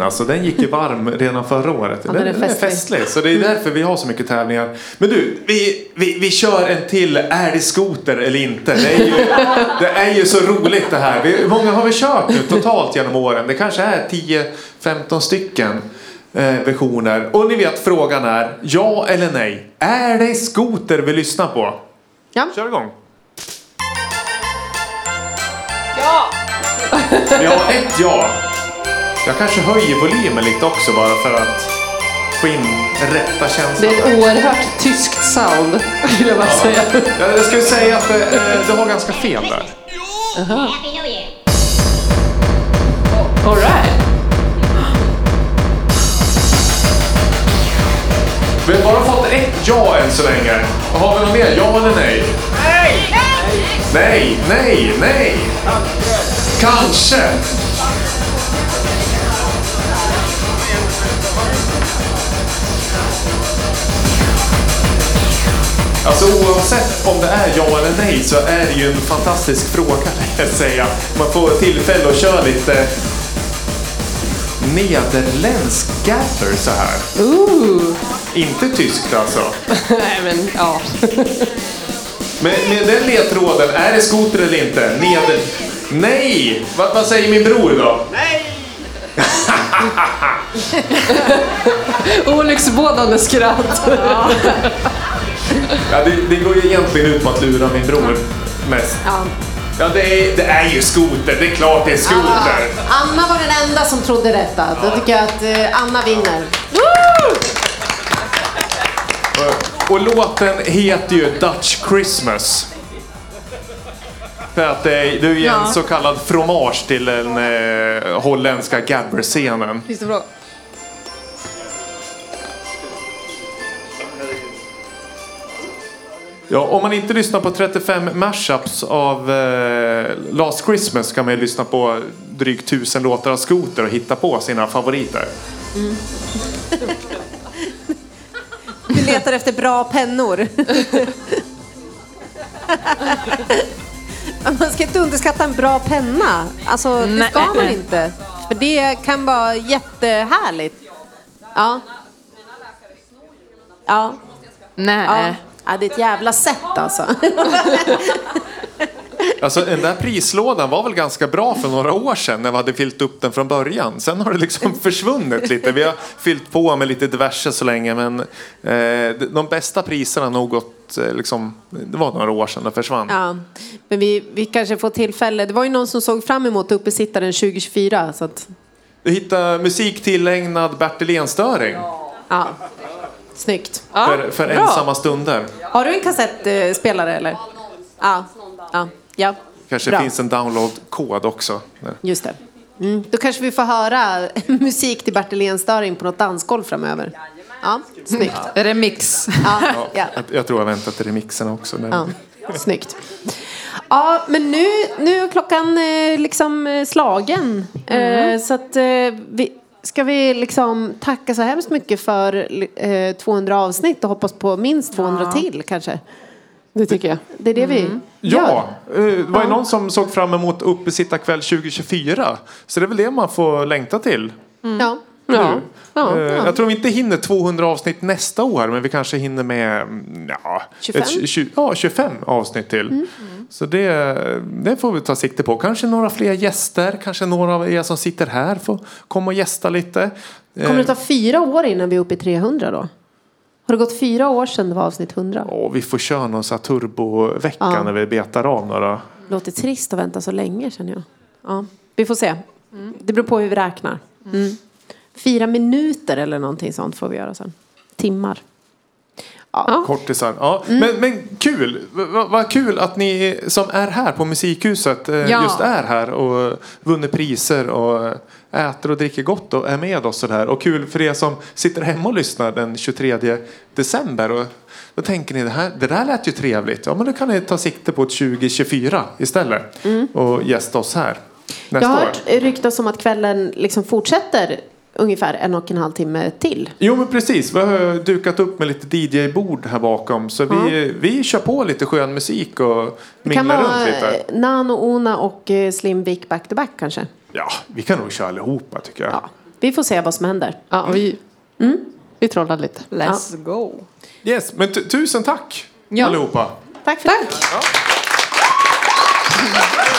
Jingeln alltså, den gick ju varm redan förra året. Ja, den är den är festlig. festlig. Så det är därför vi har så mycket tävlingar. Men du, vi, vi, vi kör en till. Är det skoter eller inte? Det är ju, det är ju så roligt det här. Vi, hur många har vi kört nu totalt genom åren? Det kanske är 10-15 stycken eh, versioner. Och ni vet frågan är ja eller nej. Är det skoter vi lyssnar på? Ja. Kör igång. Ja! Vi har ett ja. Jag kanske höjer volymen lite också bara för att få in rätta känslan. Det är ett oerhört tyskt sound, vill jag bara säga. Jag, jag skulle säga att det, eh, det var ganska fel där. Year. All right. Vi har bara fått ett ja än så länge. Har vi något mer? Ja eller nej? Nej! Nej, nej, nej! Kanske! Alltså oavsett om det är ja eller nej så är det ju en fantastisk fråga, kan jag säga. Man får tillfälle att köra lite nederländsk gaffer så här. Ooh. Inte tyskt alltså. [laughs] Nej men ja. [laughs] Men med den ledtråden, är det skoter eller inte? Neder... Nej! Va, vad säger min bror då? [laughs] Olycksbådande skratt. Ja, det, det går ju egentligen ut på att lura min bror mest. Ja. Ja, det är, det är ju skoter. Det är klart det är skoter. Anna var den enda som trodde detta. Då tycker jag att eh, Anna vinner. Och, och låten heter ju Dutch Christmas. För att det är, det är ju en Ja. så kallad fromage till den eh, holländska gabber-scenen. Finns det bra? Ja, om man inte lyssnar på 35 mashups av eh, Last Christmas kan man ju lyssna på drygt tusen låtar av Scooter och hitta på sina favoriter. [laughs] Du letar efter bra pennor. [laughs] Man ska inte underskatta en bra penna. Alltså, det ska man inte. För det kan vara jättehärligt. Ja. Ja. Nej. Ja. Ja, det är ett jävla sätt alltså. [laughs] Alltså den där prislådan var väl ganska bra för några år sedan när vi hade fyllt upp den från början. Sen har det liksom [laughs] försvunnit lite. Vi har fyllt på med lite diverse så länge men eh, de bästa priserna har nog gått eh, liksom, det var några år sedan det försvann. Ja. Men vi, vi kanske får tillfälle. Det var ju någon som såg fram emot uppesittaren 2024. Så att, Du hittar musik tillägnad Bertil Enstöring ja. Snyggt. för, för bra. ensamma stunder. Har du en kassettspelare eller? Ja. Ja. ja. Kanske Bra. finns en downloadkod också. Just det. Mm. Då kanske vi får höra [laughs] musik till Bertil Enstöring på något dansgolv framöver. Ja, snyggt. Remix. Ja, [laughs] ja. Jag, jag tror jag väntar till remixen också. Ja, snyggt. Ja, men nu, nu är klockan eh, liksom eh, slagen. Eh, så att vi, ska vi liksom tacka så hemskt mycket för eh, 200 avsnitt och hoppas på minst 200 till kanske. Det tycker jag. Det är det vi Ja, gör. eh, det var ju någon som såg fram emot Uppesittarkväll 2024. Så det är väl det man får längta till. Ja. Ja. ja. Eh, Jag tror vi inte hinner 200 avsnitt nästa år, men vi kanske hinner med mm, ja, 25? Ett, tju- ja, 25 avsnitt till. Mm. Så det, det får vi ta sikte på. Kanske några fler gäster, kanske några av er som sitter här får komma och gästa lite. Kommer det ta fyra år innan vi är uppe i 300 då? Har det gått fyra år sedan det var avsnitt 100? Och vi får köra någon så turbovecka Ja. när vi betar av några. Låter trist att vänta så länge känner jag. Ja, vi får se. Det beror på hur vi räknar. Mm. Fyra minuter eller någonting sånt får vi göra sen. Timmar. Ja. Kortisar. Ja. Mm. Men, men kul! Vad kul att ni som är här på Musikhuset eh, Ja. just är här och vunnit priser och äter och dricker gott och är med oss sådär. Och kul för er som sitter hemma och lyssnar den 23 december. Och då tänker ni det, här, det där lät ju trevligt. Ja men då kan ni ta sikte på ett 2024 istället. Och gästa oss här nästa Mm. Jag har hört ryktas om att kvällen liksom fortsätter ungefär en och en halv timme till. Jo men precis, vi har dukat upp med lite DJ-bord här bakom. Så vi, vi kör på lite skön musik och Det minglar runt lite. eh, Nano, Ona och eh, Slim Vic back to back kanske. Ja, vi kan nog köra allihopa tycker jag. Ja. Vi får se vad som händer. Ja, vi, vi trollar lite. Let's go. Yes, men tu- tusen tack Ja. allihopa. Tack för Tack. Först